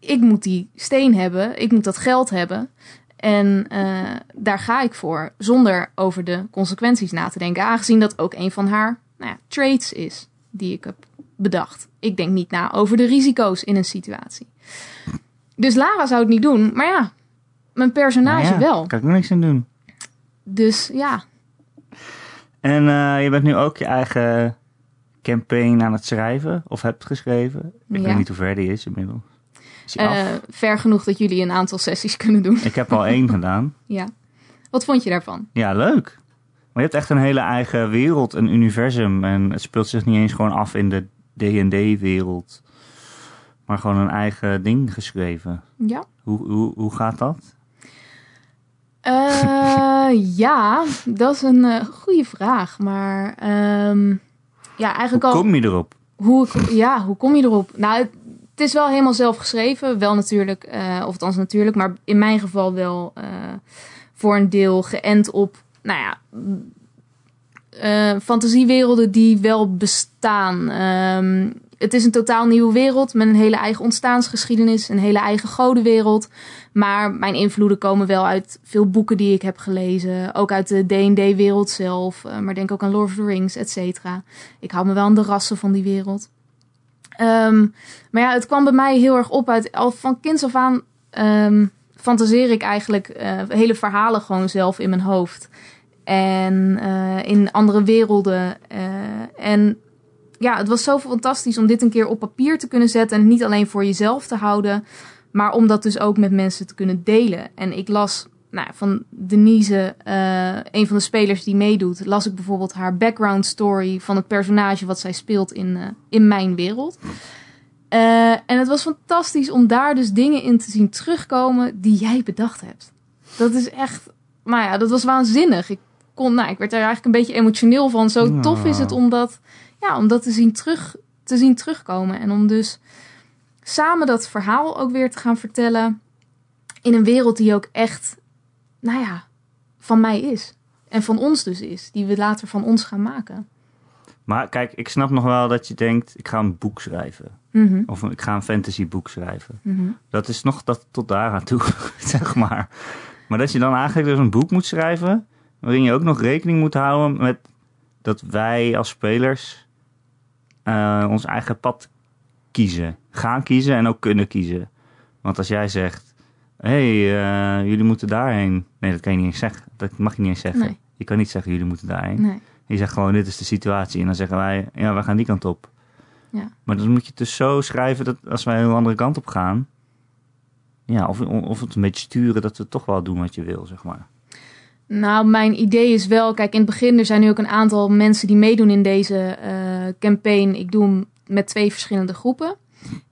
ik moet die steen hebben. Ik moet dat geld hebben. En eh, daar ga ik voor. Zonder over de consequenties na te denken. Aangezien dat ook een van haar nou ja, traits is. Die ik heb bedacht. Ik denk niet na over de risico's in een situatie. Dus Lara zou het niet doen. Maar ja, mijn personage ja, wel. kan ik er niks aan doen. Dus ja, En eh, je bent nu ook je eigen campaign aan het schrijven. Of hebt geschreven. Ik Ja. weet niet hoe ver die is inmiddels. Eh, ver genoeg dat jullie een aantal sessies kunnen doen. Ik heb al één <laughs> gedaan. Ja. Wat vond je daarvan? Ja, leuk. Maar je hebt echt een hele eigen wereld, een universum. En het speelt zich niet eens gewoon af in de D&D-wereld. Maar gewoon een eigen ding geschreven. Ja. Hoe, hoe, hoe gaat dat? Eh, <laughs> ja, dat is een eh, goede vraag. Maar ehm, ja, eigenlijk Hoe al. kom je erop? Hoe, ja, hoe kom je erop? Nou, het, is wel helemaal zelf geschreven. Wel natuurlijk, eh, of althans natuurlijk, maar in mijn geval wel eh, voor een deel geënt op, nou ja, eh, fantasiewerelden die wel bestaan. Ehm, het is een totaal nieuwe wereld met een hele eigen ontstaansgeschiedenis, een hele eigen godenwereld. Maar mijn invloeden komen wel uit veel boeken die ik heb gelezen. Ook uit de D&D-wereld zelf. maar denk ook aan Lord of the Rings, et cetera. Ik hou me wel aan de rassen van die wereld. Ehm, maar ja, het kwam bij mij heel erg op uit... Al van kinds af aan ehm, fantaseer ik eigenlijk eh, hele verhalen gewoon zelf in mijn hoofd. En eh, in andere werelden. eh, en ja, het was zo fantastisch om dit een keer op papier te kunnen zetten. En niet alleen voor jezelf te houden... Maar om dat dus ook met mensen te kunnen delen. En ik las nou, van Denise, eh, een van de spelers die meedoet, las ik bijvoorbeeld haar background story van het personage wat zij speelt in, eh, in mijn wereld. Eh, en het was fantastisch om daar dus dingen in te zien terugkomen die jij bedacht hebt. Dat is echt, nou ja, dat was waanzinnig. Ik, kon, nou, ik werd er eigenlijk een beetje emotioneel van. Zo tof is het om dat, ja, om dat te, zien terug, te zien terugkomen. En om dus samen dat verhaal ook weer te gaan vertellen in een wereld die ook echt, nou ja, van mij is. En van ons dus is. Die we later van ons gaan maken. Maar kijk, ik snap nog wel dat je denkt, ik ga een boek schrijven. Mhm, Of ik ga een fantasyboek schrijven. mhm. Dat is nog dat, tot daaraan toe, <laughs> zeg maar. Maar dat je dan eigenlijk dus een boek moet schrijven... waarin je ook nog rekening moet houden met dat wij als spelers... eh, ons eigen pad kiezen. Gaan kiezen en ook kunnen kiezen. Want als jij zegt... hé, hey, eh, jullie moeten daarheen... Nee, dat kan je niet eens zeggen. Dat mag je niet eens zeggen. Nee. Je kan niet zeggen, jullie moeten daarheen. Nee. Je zegt gewoon, dit is de situatie. En dan zeggen wij, ja, we gaan die kant op. Ja. Maar dan moet je het dus zo schrijven dat als wij een andere kant op gaan... Ja, of, of het een beetje sturen dat we toch wel doen wat je wil, zeg maar. Nou, mijn idee is wel, kijk, in het begin, er zijn nu ook een aantal mensen die meedoen in deze eh, campaign. Ik doe hem met twee verschillende groepen.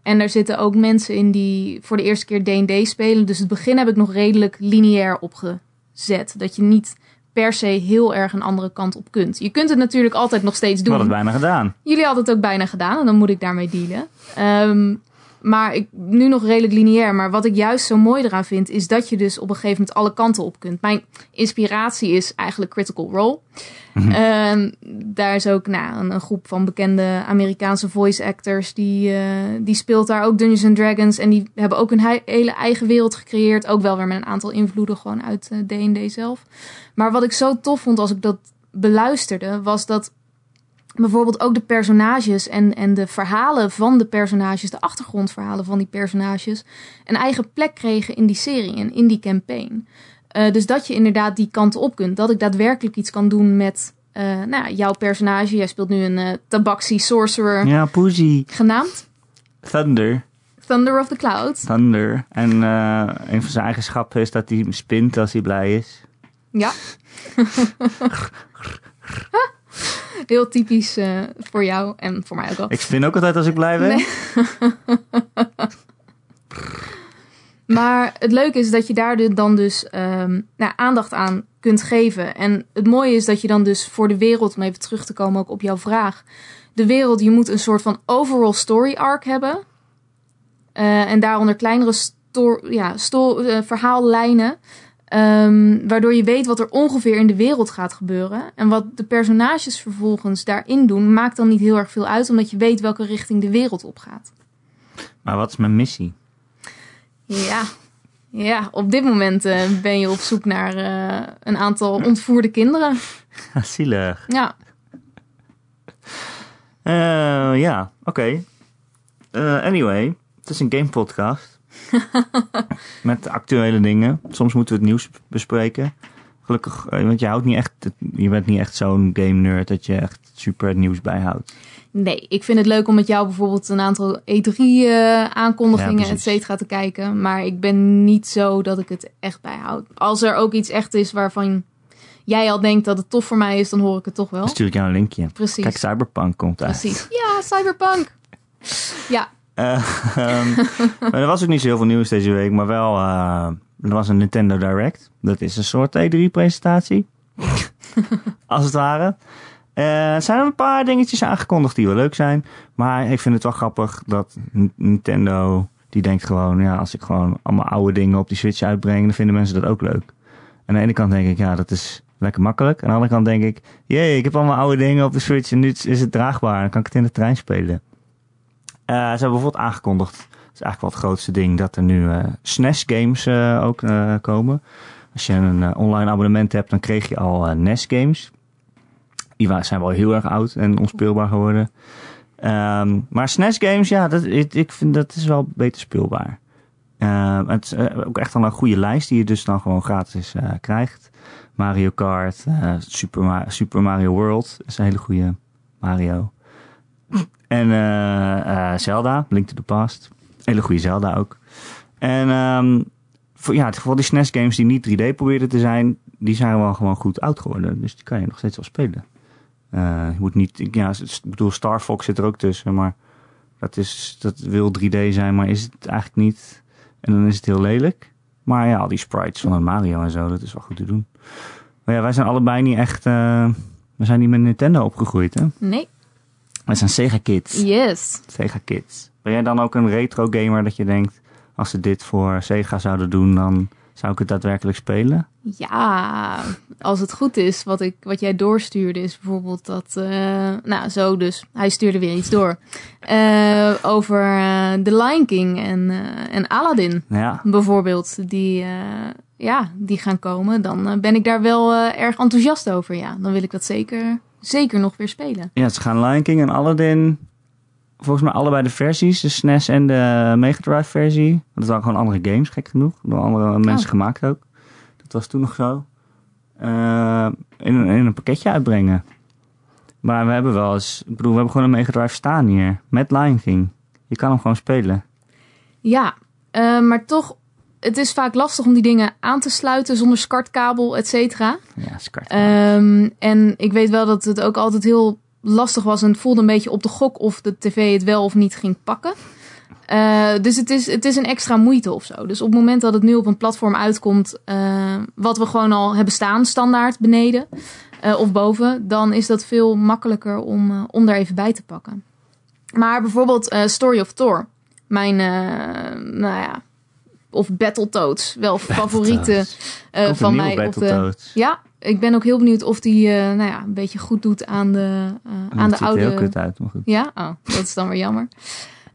En er zitten ook mensen in die voor de eerste keer D&D spelen. Dus het begin heb ik nog redelijk lineair opgezet. Dat je niet per se heel erg een andere kant op kunt. Je kunt het natuurlijk altijd nog steeds We hadden doen. het bijna gedaan. Jullie hadden het ook bijna gedaan en dan moet ik daarmee dealen. Ehm, maar ik, nu nog redelijk lineair. Maar wat ik juist zo mooi eraan vind, is dat je dus op een gegeven moment alle kanten op kunt. Mijn inspiratie is eigenlijk Critical Role. Ehm, daar is ook nou, een, een groep van bekende Amerikaanse voice actors. Die, eh, die speelt daar ook Dungeons and Dragons. En die hebben ook een hele eigen wereld gecreëerd. Ook wel weer met een aantal invloeden gewoon uit eh, D&D zelf. Maar wat ik zo tof vond als ik dat beluisterde, was dat bijvoorbeeld ook de personages en, en de verhalen van de personages, de achtergrondverhalen van die personages, een eigen plek kregen in die serie en in die campaign. Eh, dus dat je inderdaad die kant op kunt. Dat ik daadwerkelijk iets kan doen met eh, nou, ja, jouw personage. Jij speelt nu een eh tabaxi sorcerer Ja, Poesie. genaamd Thunder. Thunder of the Clouds. Thunder. En een van zijn eigenschappen is dat hij spint als hij blij is. Ja. <laughs> <laughs> <laughs> Heel typisch eh, voor jou en voor mij ook wel. Ik spin ook altijd als ik blij ben. Nee. <laughs> Maar het leuke is dat je daar dan dus ehm, nou, aandacht aan kunt geven. En het mooie is dat je dan dus voor de wereld, om even terug te komen ook op jouw vraag. De wereld, je moet een soort van overall story arc hebben. Eh, en daaronder kleinere sto ja, sto eh, verhaallijnen. Ehm, waardoor je weet wat er ongeveer in de wereld gaat gebeuren. En wat de personages vervolgens daarin doen, maakt dan niet heel erg veel uit. Omdat je weet welke richting de wereld op gaat. Maar wat is mijn missie? Ja, ja op dit moment eh, ben je op zoek naar eh, een aantal ontvoerde kinderen. <laughs> Zielig. Ja, Eh, ja, oké. Anyway, het is een game podcast. <laughs> Met actuele dingen. Soms moeten we het nieuws bespreken. Gelukkig, eh, want je houdt niet echt, je bent niet echt zo'n game nerd dat je echt super het nieuws bijhoudt. nee, ik vind het leuk om met jou bijvoorbeeld een aantal E3-aankondigingen, Ja, et precies. cetera, te kijken. Maar ik ben niet zo dat ik het echt bijhoud. Als er ook iets echt is waarvan jij al denkt dat het tof voor mij is, dan hoor ik het toch wel. Dan stuur ik jou een linkje. Precies. Kijk, Cyberpunk komt uit. Precies. Ja, Cyberpunk. <laughs> Ja, Eh, <laughs> ehm, maar er was ook niet zo heel veel nieuws deze week, maar wel, eh, er was een Nintendo Direct. Dat is een soort E3-presentatie. <laughs> Als het ware. Eh, er zijn een paar dingetjes aangekondigd die wel leuk zijn. Maar ik vind het wel grappig dat Nintendo, die denkt gewoon, ja, als ik gewoon allemaal oude dingen op die Switch uitbreng, dan vinden mensen dat ook leuk. Aan de ene kant denk ik, ja, dat is lekker makkelijk. Aan de andere kant denk ik, jee, ik heb allemaal oude dingen op de Switch en nu is het draagbaar. Dan kan ik het in de trein spelen. Eh, ze hebben bijvoorbeeld aangekondigd, dat is eigenlijk wel het grootste ding, dat er nu eh SNES-games eh, ook komen. Als je een online abonnement hebt, dan kreeg je al NES-games. Die zijn wel heel erg oud en onspeelbaar geworden. Ehm, maar SNES-games, ja, dat, ik, vind dat is wel beter speelbaar. Ehm, het is ook echt wel een goede lijst die je dus dan gewoon gratis krijgt. Mario Kart, Super, Super Mario World is een hele goede Mario. En eh, eh, Zelda, Link to the Past. Hele goede Zelda ook. En ehm, voor, ja, voor die SNES games die niet 3D probeerden te zijn, die zijn wel gewoon goed oud geworden. Dus die kan je nog steeds wel spelen. Eh, je moet niet, ja, ik bedoel, Star Fox zit er ook tussen, maar dat, is, dat wil 3D zijn, maar is het eigenlijk niet. En dan is het heel lelijk. Maar ja, al die sprites van Mario en zo, dat is wel goed te doen. Maar ja, wij zijn allebei niet echt, we zijn niet met Nintendo opgegroeid, hè? Nee. Wij zijn Sega Kids. Yes. Sega Kids. Ben jij dan ook een retro gamer dat je denkt, als ze dit voor Sega zouden doen, dan zou ik het daadwerkelijk spelen? Ja, als het goed is, wat, ik, wat jij doorstuurde, is bijvoorbeeld dat. eh, nou, zo dus. Hij stuurde weer iets door. Eh, over eh, The Lion King en, en Aladdin, Ja, bijvoorbeeld. Die, ja, die gaan komen. Dan ben ik daar wel erg enthousiast over. Ja, dan wil ik dat zeker, zeker nog weer spelen. ja ze gaan Lion King en Aladdin, volgens mij allebei de versies, de SNES en de Mega Drive versie. Dat waren gewoon andere games, gek genoeg. Door andere mensen Oh. gemaakt ook. Dat was toen nog zo. Eh, in, een- in een pakketje uitbrengen. Maar we hebben wel eens, ik bedoel, we hebben gewoon een Mega Drive staan hier. Met Lion King. Je kan hem gewoon spelen. Ja, eh, maar toch, het is vaak lastig om die dingen aan te sluiten zonder SCART-kabel, et cetera. Ja. Ehm, en ik weet wel dat het ook altijd heel lastig was en het voelde een beetje op de gok of de tv het wel of niet ging pakken. Eh, dus het is, het is een extra moeite of zo. Dus op het moment dat het nu op een platform uitkomt, eh, wat we gewoon al hebben staan, standaard beneden eh, of boven, dan is dat veel makkelijker om, om daar even bij te pakken. Maar bijvoorbeeld Story of Thor, mijn, nou ja, of Battletoads, wel favoriete eh, van mij. Op de, ja, ik ben ook heel benieuwd of die eh, nou ja, een beetje goed doet aan de, En aan de er heel oude. kut uit, maar goed. Ja, oh, dat is dan weer jammer.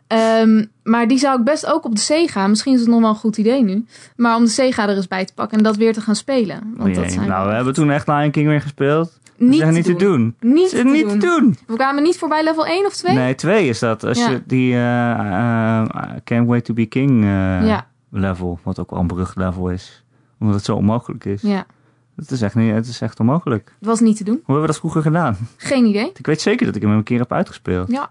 Ehm, maar die zou ik best ook op de Sega, misschien is het nog wel een goed idee nu, maar om de Sega er eens bij te pakken en dat weer te gaan spelen. Want Oh dat zijn Nou, we hebben toen echt Lion King weer gespeeld. Niet, echt niet te doen. Niet, te, niet doen. te doen. We kwamen niet voorbij level 1 of 2? Nee, twee is dat. Als Ja. je die Can't Wait to be King Ja, level, wat ook wel een berucht level is. Omdat het zo onmogelijk is. ja, Het, is echt niet, het is echt onmogelijk. het was niet te doen. Hoe hebben we dat vroeger gedaan? Geen idee. Ik weet zeker dat ik hem een keer heb uitgespeeld. Ja.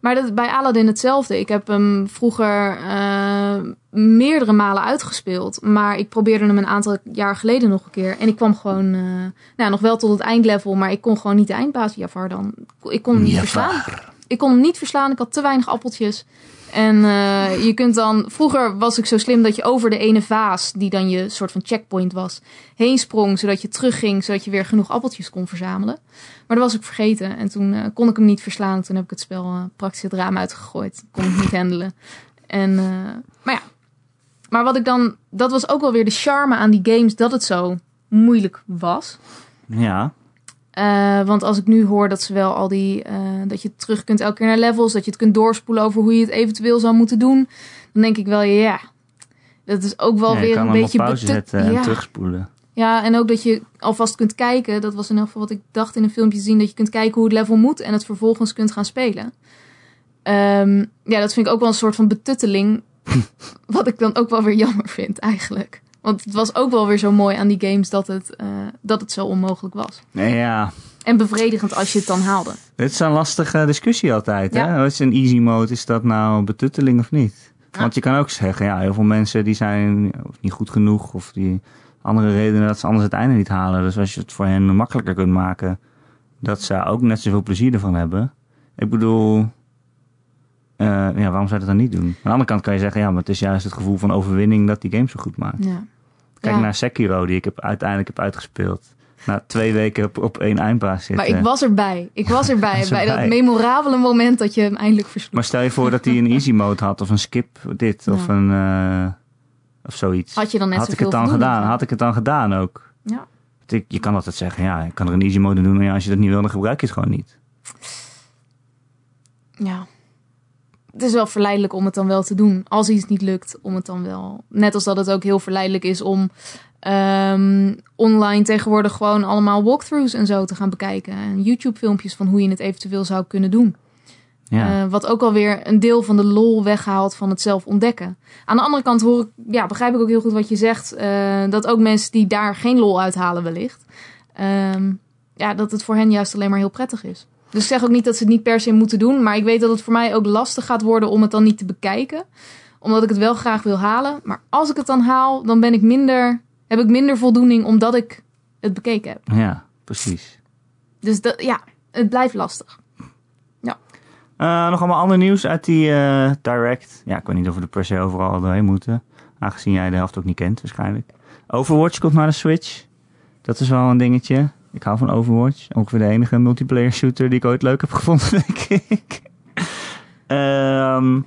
Maar dat, bij Aladdin hetzelfde. Ik heb hem vroeger eh, meerdere malen uitgespeeld. Maar ik probeerde hem een aantal jaar geleden nog een keer. En ik kwam gewoon eh, nou, nog wel tot het eindlevel. Maar ik kon gewoon niet de eindbaas Jafar dan. Ik kon hem niet verslaan. Ik kon hem niet verslaan. Ik had te weinig appeltjes. En eh, je kunt dan... Vroeger was ik zo slim dat je over de ene vaas... die dan je soort van checkpoint was... heen sprong, zodat je terugging... zodat je weer genoeg appeltjes kon verzamelen. Maar dat was ik vergeten. En toen eh, kon ik hem niet verslaan. Toen heb ik het spel eh, praktisch het raam uitgegooid. Kon ik niet handelen. En, maar ja. Maar wat ik dan... Dat was ook wel weer de charme aan die games... dat het zo moeilijk was. Ja, Eh, want als ik nu hoor dat ze wel al die. eh, dat je terug kunt elke keer naar levels. Dat je het kunt doorspoelen over hoe je het eventueel zou moeten doen. Dan denk ik wel, ja. Dat is ook wel Ja, weer een beetje pauze zetten en ja. terugspoelen. ja, en ook dat je alvast kunt kijken. Dat was in ieder geval wat ik dacht in een filmpje zien. Dat je kunt kijken hoe het level moet. En het vervolgens kunt gaan spelen. Ehm, ja, dat vind ik ook wel een soort van betutteling. <laughs> wat ik dan ook wel weer jammer vind eigenlijk. Want het was ook wel weer zo mooi aan die games dat het, eh, dat het zo onmogelijk was. Nee, ja. En bevredigend als je het dan haalde. Dit is een lastige discussie altijd. Ja. Hè? Is een easy mode? Is dat nou betutteling of niet? Want je kan ook zeggen, ja, heel veel mensen die zijn of niet goed genoeg. Of die andere redenen dat ze anders het einde niet halen. Dus als je het voor hen makkelijker kunt maken. Dat ze ook net zoveel plezier ervan hebben. Ik bedoel, eh, ja, waarom zou je dat dan niet doen? Aan de andere kant kan je zeggen, ja, maar het is juist het gevoel van overwinning dat die game zo goed maakt. Ja. Kijk Ja. naar Sekiro, die ik heb, uiteindelijk heb uitgespeeld. Na twee weken op, op één eindbaas zitten. Maar ik was erbij. Ik was <laughs> erbij. Was bij dat memorabele moment dat je hem eindelijk versloeg. Maar stel je voor dat hij een easy mode had, of een skip dit, of een eh, of zoiets. Had je dan net had ik het dan gedaan? Had ik het dan gedaan ook? Ja. Ik- Je kan altijd zeggen, ja, ik kan er een easy mode in doen, maar ja, als je dat niet wil, dan gebruik je het gewoon niet. Ja. Het is wel verleidelijk om het dan wel te doen. Als iets niet lukt, om het dan wel. Net als dat het ook heel verleidelijk is om ehm, online tegenwoordig gewoon allemaal walkthroughs en zo te gaan bekijken. En YouTube-filmpjes van hoe je het eventueel zou kunnen doen. Ja, Eh, wat ook alweer een deel van de lol weghaalt van het zelf ontdekken. Aan de andere kant hoor ik, ja, begrijp ik ook heel goed wat je zegt. eh, dat ook mensen die daar geen lol uithalen wellicht. ehm, ja, dat het voor hen juist alleen maar heel prettig is. Dus ik zeg ook niet dat ze het niet per se moeten doen. Maar ik weet dat het voor mij ook lastig gaat worden om het dan niet te bekijken. Omdat ik het wel graag wil halen. Maar als ik het dan haal, dan ben ik minder, heb ik minder voldoening omdat ik het bekeken heb. Ja, precies. Dus dat, ja, het blijft lastig. Eh, nog allemaal ander nieuws uit die eh, Direct. Ja, ik weet niet of we er per se overal doorheen moeten. Aangezien jij de helft ook niet kent waarschijnlijk. Overwatch komt naar de Switch. Dat is wel een dingetje. Ik hou van Overwatch. Ongeveer de enige multiplayer shooter die ik ooit leuk heb gevonden, <laughs> denk ik. Ehm,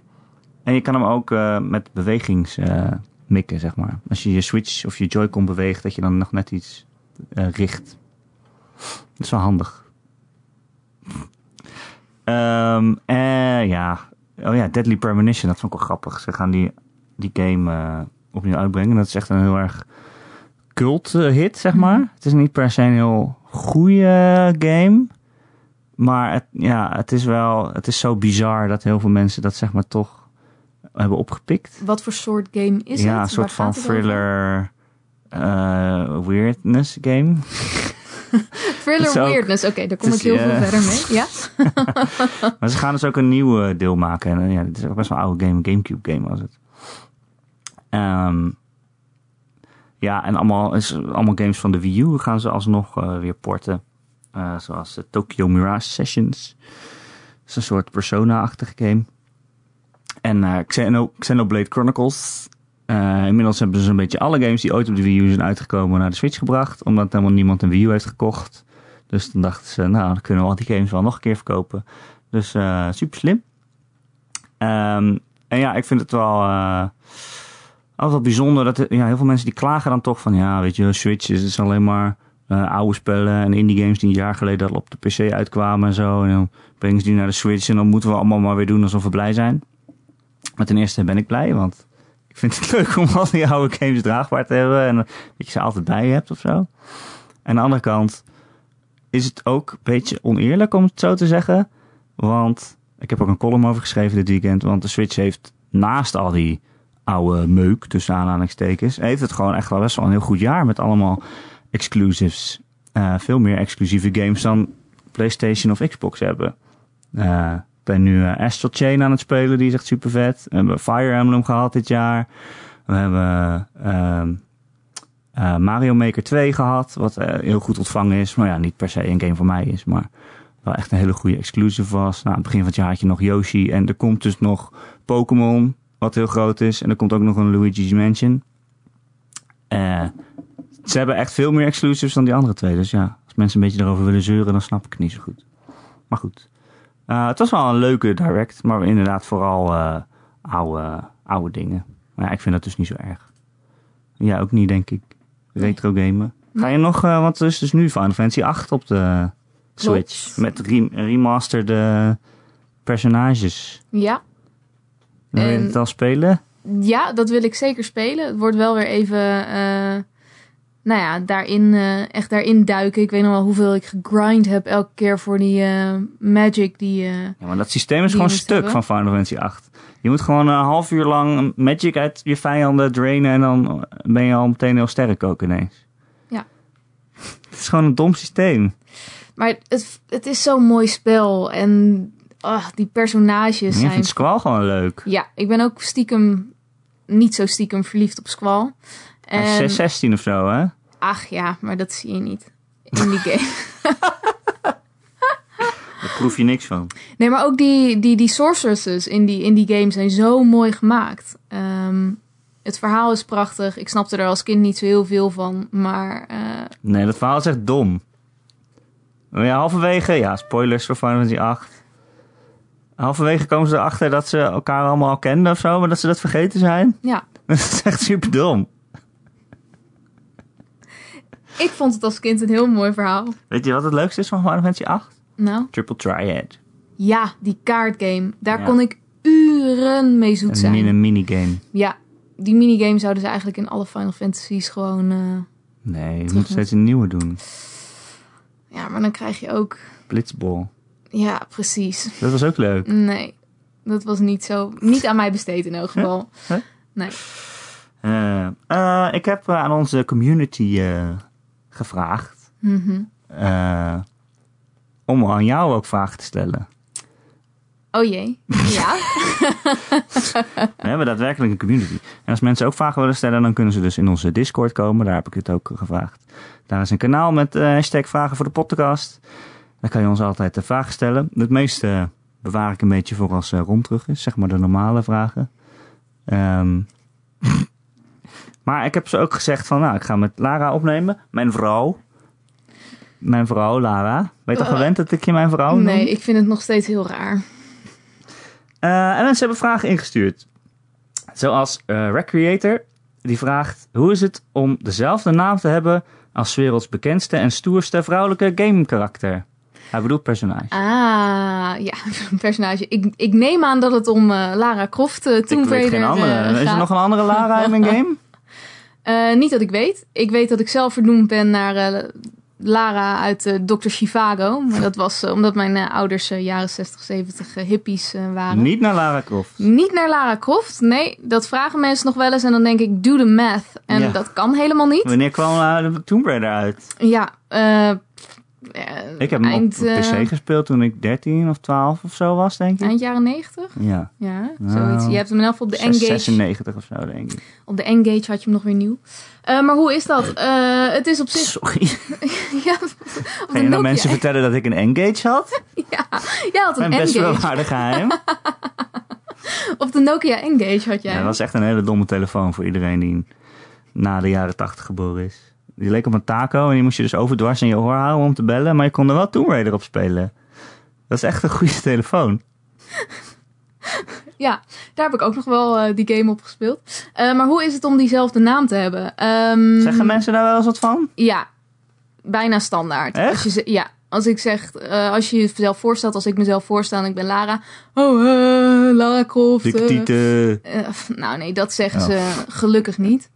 en je kan hem ook eh, met bewegings eh, mikken, zeg maar. Als je je Switch of je Joy-Con beweegt, dat je dan nog net iets eh, richt. Dat is wel handig. Ehm eh, ja. Oh ja, Deadly Premonition, dat vond ik wel grappig. Ze gaan die, die game opnieuw uitbrengen. Dat is echt een heel erg cult eh, hit, zeg maar. Het is niet per se een heel goede game. Maar het, ja, het is wel, het is zo bizar dat heel veel mensen dat zeg maar toch hebben opgepikt. Wat voor soort game is ja, het? een soort Waar van thriller eh, weirdness game. <laughs> Thriller ook- weirdness. Oké, daar kom ik heel veel verder mee. Ja? <laughs> Maar ze gaan dus ook een nieuw eh, deel maken. En eh, ja, dit is ook best wel een oude game. Gamecube game was het. Ehm, ja, en allemaal, is, allemaal games van de Wii U gaan ze alsnog eh, weer porten. Eh, zoals de Tokyo Mirage Sessions. Dat is een soort Persona-achtige game. En eh, Xeno, Xenoblade Chronicles. Eh, inmiddels hebben ze een beetje alle games die ooit op de Wii U zijn uitgekomen naar de Switch gebracht. Omdat helemaal niemand een Wii U heeft gekocht. Dus dan dachten ze, nou, dan kunnen we al die games wel nog een keer verkopen. Dus eh, super slim. Ehm, en ja, ik vind het wel, eh, altijd wel bijzonder dat ja, heel veel mensen die klagen dan toch van, ja, weet je, Switch is is alleen maar eh, oude spellen en indie games die een jaar geleden al op de PC uitkwamen en zo. En dan brengen ze die naar de Switch en dan moeten we allemaal maar weer doen alsof we blij zijn. Maar ten eerste ben ik blij, want ik vind het <laughs> leuk om al die oude games draagbaar te hebben en dat je ze altijd bij je hebt of zo. En aan de andere kant is het ook een beetje oneerlijk om het zo te zeggen. Want ik heb ook een column over geschreven dit weekend. Want de Switch heeft naast al die oude meuk, tussen aanhalingstekens, heeft het gewoon echt wel best wel een heel goed jaar met allemaal exclusives. Eh, veel meer exclusieve games dan PlayStation of Xbox hebben. Eh, ik ben nu eh, Astral Chain aan het spelen, die is echt super vet. We hebben Fire Emblem gehad dit jaar. We hebben ehm, eh, Mario Maker 2 gehad, wat heel goed ontvangen is. Maar ja, niet per se een game voor mij is, maar wel echt een hele goede exclusive was. Nou, aan het begin van het jaar had je nog Yoshi en er komt dus nog Pokémon, wat heel groot is. En er komt ook nog een Luigi's Mansion. Eh, ze hebben echt veel meer exclusives dan die andere twee. Dus ja, als mensen een beetje erover willen zeuren, dan snap ik het niet zo goed. Maar goed. Eh, het was wel een leuke direct, maar inderdaad vooral eh, oude, oude dingen. Maar ja, ik vind dat dus niet zo erg. Ja, ook niet, denk ik. Retro gamen. Ga je nog, eh, want er is dus nu Final Fantasy 8 op de Switch. Met rem remasterde personages. ja. Wil je het al spelen? Ja, dat wil ik zeker spelen. Het wordt wel weer even, eh, nou ja, daarin, eh, echt daarin duiken. Ik weet nog wel hoeveel ik gegrind heb elke keer voor die eh, Magic. Die, Ja, maar dat systeem is gewoon stuk hebben. van Final Fantasy 8. Je moet gewoon een half uur lang magic uit je vijanden drainen en dan ben je al meteen heel sterk ook ineens. Ja. <laughs> Het is gewoon een dom systeem. maar het, het is zo'n mooi spel. En ah, die personages Je zijn... vindt Squall gewoon leuk. Ja, ik ben ook stiekem, niet zo stiekem verliefd op Squall. Hij is En, 6, 16 of zo, hè? ach ja, maar dat zie je niet in die game. <laughs> Daar proef je niks van. Nee, maar ook die, die, die sorceresses in die, in die game zijn zo mooi gemaakt. Ehm, het verhaal is prachtig. Ik snapte er als kind niet zo heel veel van. Maar eh, Nee, dat verhaal is echt dom. Ja, halverwege, ja, spoilers voor Final Fantasy 8. Halverwege komen ze erachter dat ze elkaar allemaal al kenden of zo, maar dat ze dat vergeten zijn. ja, <laughs> Dat is echt super dom. ik vond het als kind een heel mooi verhaal. Weet je wat het leukste is van Final Fantasy 8? Nou, Triple Triad. ja, die kaartgame. Daar Ja. kon ik uren mee zoet zijn. min- een minigame. Ja, die minigame zouden ze eigenlijk in alle Final Fantasies gewoon... eh, Nee, je moet steeds een nieuwe doen. ja, maar dan krijg je ook... Blitzball. Ja, precies. Dat was ook leuk. Nee, dat was niet zo... Niet aan mij besteed in elk geval. Huh? Nee. Eh, eh, ik heb eh, aan onze community gevraagd Mhm. om aan jou ook vragen te stellen. Oh jee. <laughs> Ja. We hebben daadwerkelijk een community. En als mensen ook vragen willen stellen, dan kunnen ze dus in onze Discord komen. Daar heb ik het ook gevraagd. Daar is een kanaal met hashtag vragen voor de podcast. Daar kan je ons altijd de vragen stellen. Het meeste bewaar ik een beetje voor als uh, rond terug is. Zeg maar de normale vragen. Ehm, <laughs> maar ik heb ze ook gezegd van, nou, ik ga met Lara opnemen. Mijn vrouw. Mijn vrouw, Lara. Ben je toch Eh, gewend dat ik je mijn vrouw noem? Nee, ik vind het nog steeds heel raar. Eh, en mensen hebben vragen ingestuurd. Zoals eh Recreator. Die vraagt, hoe is het om dezelfde naam te hebben als werelds bekendste en stoerste vrouwelijke gamekarakter? Hij bedoelt personage. Ah, ja, <laughs> personage. Ik, ik neem aan dat het om eh, Lara Croft, uh, Tomb Raider geen andere. eh, is er nog een andere Lara in mijn <laughs> game? Eh, niet dat ik weet. Ik weet dat ik zelf vernoemd ben naar Lara uit eh, Dr. Chivago. Maar dat was omdat mijn ouders jaren 60, 70 eh, hippies waren. Niet naar Lara Croft. Niet naar Lara Croft. Nee, dat vragen mensen nog wel eens. En dan denk ik, do the math. En Ja. dat kan helemaal niet. Wanneer kwam uh, de Tomb Raider uit? Ja, eh, Ik heb hem eind, op eh, PC gespeeld toen ik 13 of 12 of zo was, denk ik. eind jaren 90. Ja. Ja, Nou, zoiets. Je hebt hem geval op de Engage. 96 of zo, denk ik. Op de Engage had je hem nog weer nieuw. Eh, maar hoe is dat? Eh, het is op zich... Sorry. <laughs> ja, Ga je nou mensen vertellen dat ik een Engage had? <laughs> Ja, jij had een Mijn best wel Engage. waardig geheim. <laughs> Op de Nokia Engage had jij. Ja, dat was echt een hele domme telefoon voor iedereen die na de jaren 80 geboren is. Die leek op een taco en die moest je dus overdwars in je oor houden om te bellen, maar je kon er wel Tomb Raider op spelen. Dat is echt een goede <laughs> telefoon. Ja, daar heb ik ook nog wel eh, die game op gespeeld. Eh, maar hoe is het om diezelfde naam te hebben? Ehm, Zeggen mensen daar wel eens wat van? Ja, bijna standaard. Echt? Als je, ja, als ik zeg, eh, als je jezelf voorstelt, als ik mezelf voorstel en ik ben Lara. Oh, eh, Lara Croft. Pff, nou nee, dat zeggen Oh. ze gelukkig niet.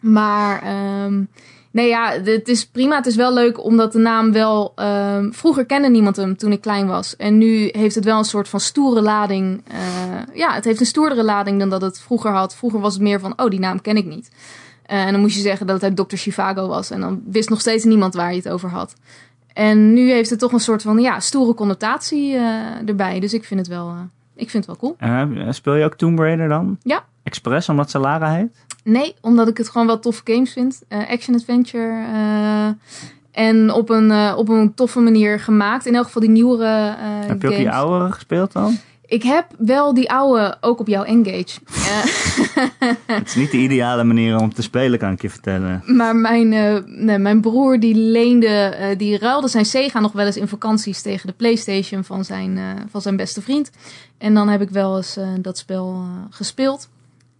Maar ehm, nee ja, het is prima. Het is wel leuk omdat de naam wel... ehm, vroeger kende niemand hem toen ik klein was. En nu heeft het wel een soort van stoere lading. eh, ja, het heeft een stoerdere lading dan dat het vroeger had. Vroeger was het meer van, oh die naam ken ik niet. Eh, en dan moest je zeggen dat het uit Dr. Chivago was. En dan wist nog steeds niemand waar je het over had. En nu heeft het toch een soort van ja, stoere connotatie eh, erbij. Dus ik vind het wel, ik vind het wel cool. Speel je ook Tomb Raider dan? Ja. Express, omdat ze Lara heet? Nee, omdat ik het gewoon wel toffe games vind. Eh, Action-adventure. eh, en op een, eh, op een toffe manier gemaakt. In elk geval die nieuwere Heb je ook games. die oudere gespeeld dan? Ik heb wel die oude ook op jouw Engage. <laughs> Het is niet de ideale manier om te spelen, kan ik je vertellen. maar mijn, nee, mijn broer die leende, die ruilde zijn Sega nog wel eens in vakanties tegen de Playstation van zijn, van zijn beste vriend. En dan heb ik wel eens dat spel gespeeld.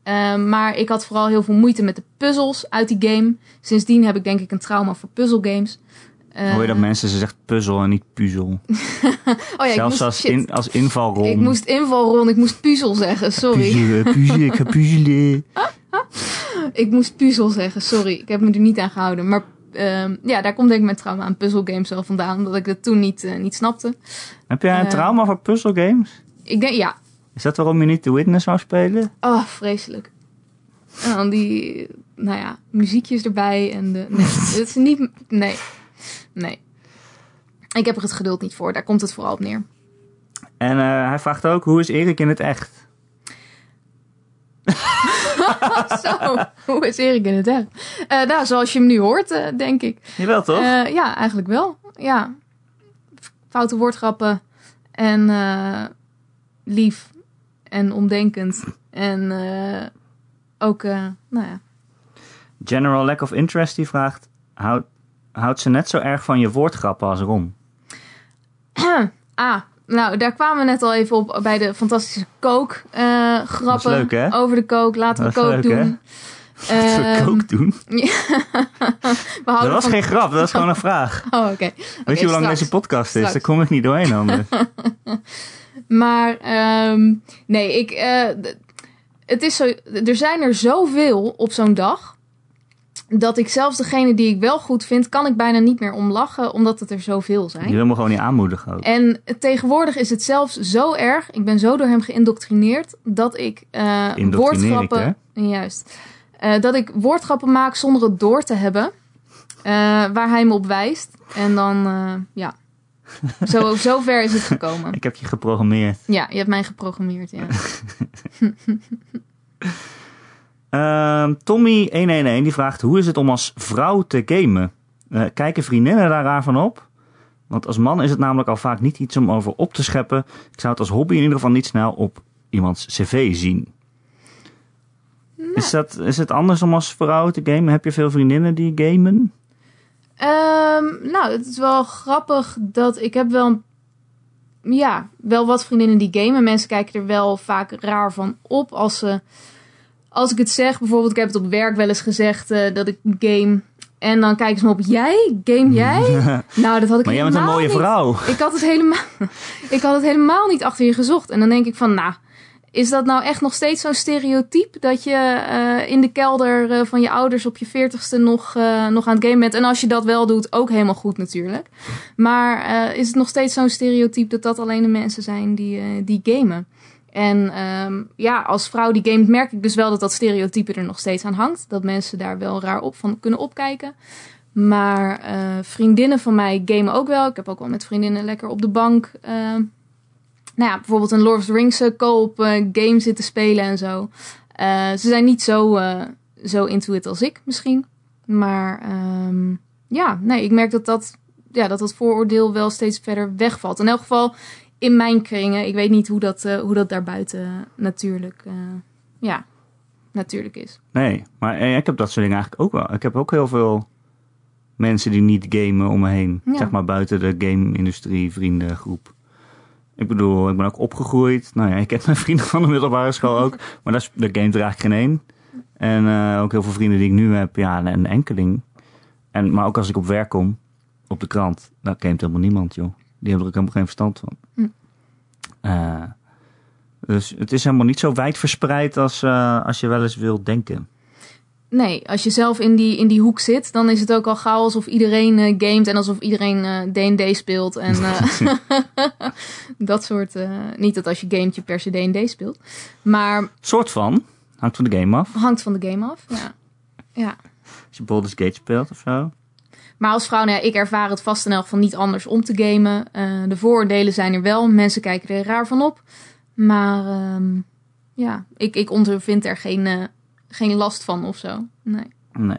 Eh, maar ik had vooral heel veel moeite met de puzzels uit die game. Sindsdien heb ik denk ik een trauma voor puzzelgames. Eh, Hoor je dat mensen, ze zegt puzzel en niet puzzel. <laughs> Oh ja, ik Zelfs moest, als, in, als invalrol. Ik moest invalron, ik moest puzzel zeggen, sorry. Puzzelen, puzzelen, ik ga <laughs> puzzelen. Ik moest puzzel zeggen, sorry. Ik heb me er niet aan gehouden. Maar ehm, ja, daar komt denk ik mijn trauma aan puzzelgames wel vandaan. Omdat ik dat toen niet, eh, niet snapte. Heb jij een Eh. trauma voor puzzelgames? Ik denk, ja. Is dat waarom je niet The Witness zou spelen? Oh, vreselijk. En dan die, nou ja, muziekjes erbij. En de, nee, <laughs> het is niet, nee, nee. Ik heb er het geduld niet voor. Daar komt het vooral op neer. En eh, hij vraagt ook, hoe is Erik in het echt? <laughs> Zo, hoe is Erik in het echt? Eh, nou, zoals je hem nu hoort, eh, denk ik. Jawel toch? Ja, eigenlijk wel. Ja. Foute woordgrappen. En lief. En omdenkend. En eh, ook, eh, nou ja. General Lack of Interest die vraagt, houd, houdt ze net zo erg van je woordgrappen als Ron? <clears throat> Ah, nou, daar kwamen we net al even op bij de fantastische kook eh hè? Over de kook. Laten we is kook leuk, doen. Voor Ehm, kook doen? <laughs> we Dat was van... geen grap, dat was gewoon een vraag. <laughs> Oh, oké. Weet je hoe lang deze podcast is? Straks. Daar kom ik niet doorheen <laughs> anders. Maar ehm, nee, ik, eh, het is zo, er zijn er zoveel op zo'n dag. Dat ik zelfs degene die ik wel goed vind, kan ik bijna niet meer om lachen, omdat het er zoveel Je zijn. wil me gewoon niet aanmoedigen ook. En tegenwoordig is het zelfs zo erg, ik ben zo door hem geïndoctrineerd, dat ik ik, woordgrappen. juist. eh, dat ik woordgrappen maak zonder het door te hebben. waar hij me op wijst. En dan, ja. <laughs> Zo, zo ver is het gekomen. Ik heb je geprogrammeerd. Ja, je hebt mij geprogrammeerd, ja. <laughs> Ehm, Tommy111 die vraagt: Hoe is het om als vrouw te gamen? Eh, kijken vriendinnen daar raar van op? Want als man is het namelijk al vaak niet iets om over op te scheppen. Ik zou het als hobby in ieder geval niet snel op iemands cv zien. Is, dat, is het anders om als vrouw te gamen? Heb je veel vriendinnen die gamen? Ehm, nou, het is wel grappig dat ik heb wel, een- ja, wel wat vriendinnen die gamen. Mensen kijken er wel vaak raar van op als ze, als ik het zeg. Bijvoorbeeld, ik heb het op werk wel eens gezegd eh, dat ik game. En dan kijken ze me op, jij? Game jij? <laughs> nou, dat had ik Maar jij bent een mooie niet. vrouw. Ik had, het helemaal, <laughs> ik had het helemaal niet achter je gezocht. En dan denk ik van, nou, is dat nou echt nog steeds zo'n stereotype? Dat je eh, in de kelder eh, van je ouders op je veertigste nog, eh, nog aan het gamen bent. En als je dat wel doet, ook helemaal goed natuurlijk. Maar is het nog steeds zo'n stereotype dat dat alleen de mensen zijn die, die gamen? En ehm, ja, als vrouw die gamet merk ik dus wel dat dat stereotype er nog steeds aan hangt. Dat mensen daar wel raar op van kunnen opkijken. Maar vriendinnen van mij gamen ook wel. Ik heb ook wel met vriendinnen lekker op de bank. Eh, nou ja, bijvoorbeeld een Lord of the Rings eh, co-op eh, game zitten spelen en zo. Eh, ze zijn niet zo, eh, zo into it als ik misschien. Maar ehm, ja, nee, ik merk dat dat, ja, dat dat vooroordeel wel steeds verder wegvalt. In elk geval in mijn kringen. Ik weet niet hoe dat, eh, hoe dat daarbuiten natuurlijk, eh, ja, natuurlijk is. Nee, maar eh, ik heb dat soort dingen eigenlijk ook wel. Ik heb ook heel veel mensen die niet gamen om me heen. Ja. Zeg maar buiten de game-industrie, vriendengroep. Ik bedoel, ik ben ook opgegroeid. Nou ja, ik heb mijn <laughs> vrienden van de middelbare school ook. Maar daar gamet er eigenlijk geen één. En eh, ook heel veel vrienden die ik nu heb, ja, een, een enkeling. En, maar ook als ik op werk kom, op de krant, daar gamet helemaal niemand, joh. Die hebben er ook helemaal geen verstand van. Hm. Eh, dus het is helemaal niet zo wijd verspreid als, eh, als je wel eens wilt denken. Nee, als je zelf in die, in die hoek zit, dan is het ook al gauw alsof iedereen eh, gamet en alsof iedereen eh, D&D speelt. En eh, <laughs> <laughs> dat soort, eh, niet dat als je gamet je per se D&D speelt. Maar Soort van. Hangt van de game af. hangt van de game af, ja. ja. Als je Baldur's Gate speelt of zo. Maar als vrouw, nou ja, ik ervaar het vast in elk geval niet anders om te gamen. Eh, de vooroordelen zijn er wel, mensen kijken er raar van op. Maar ehm, ja, ik, ik ondervind er geen, eh, geen last van of zo. Nee. Nee.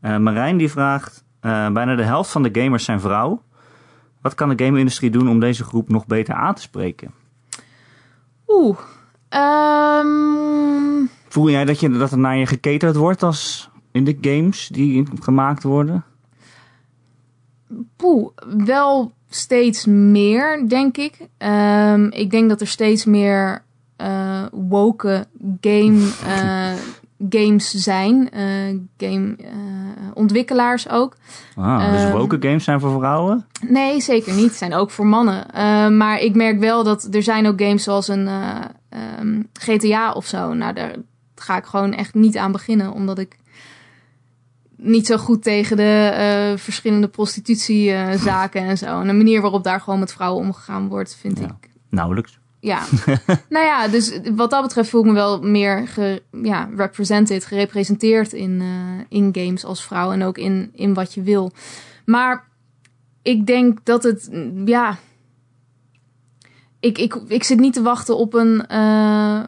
Eh, Marijn die vraagt... eh, bijna de helft van de gamers zijn vrouw. Wat kan de game-industrie doen om deze groep nog beter aan te spreken? Oeh. Ehm, Voel jij dat, je, dat er naar je geketerd wordt als in de games die gemaakt worden? Poeh, wel steeds meer, denk ik. Ehm, ik denk dat er steeds meer eh woke game, games zijn. Eh game eh, ontwikkelaars ook. Ah, dus Ehm. woke games zijn voor vrouwen? Nee, zeker niet. Zijn ook voor mannen. Eh, maar ik merk wel dat er zijn ook games zoals een eh, ehm, GTA of zo. Nou, daar ga ik gewoon echt niet aan beginnen. Omdat ik niet zo goed tegen de verschillende prostitutiezaken en zo. En de manier waarop daar gewoon met vrouwen omgegaan wordt, vind Ja. ik... Nauwelijks. Ja, <laughs> nou ja, dus wat dat betreft voel ik me wel meer ge, ja, represented, gerepresenteerd in, eh, in games als vrouw en ook in, in wat je wil. Maar ik denk dat het, mm, ja. Ik, ik, ik zit niet te wachten op een, eh,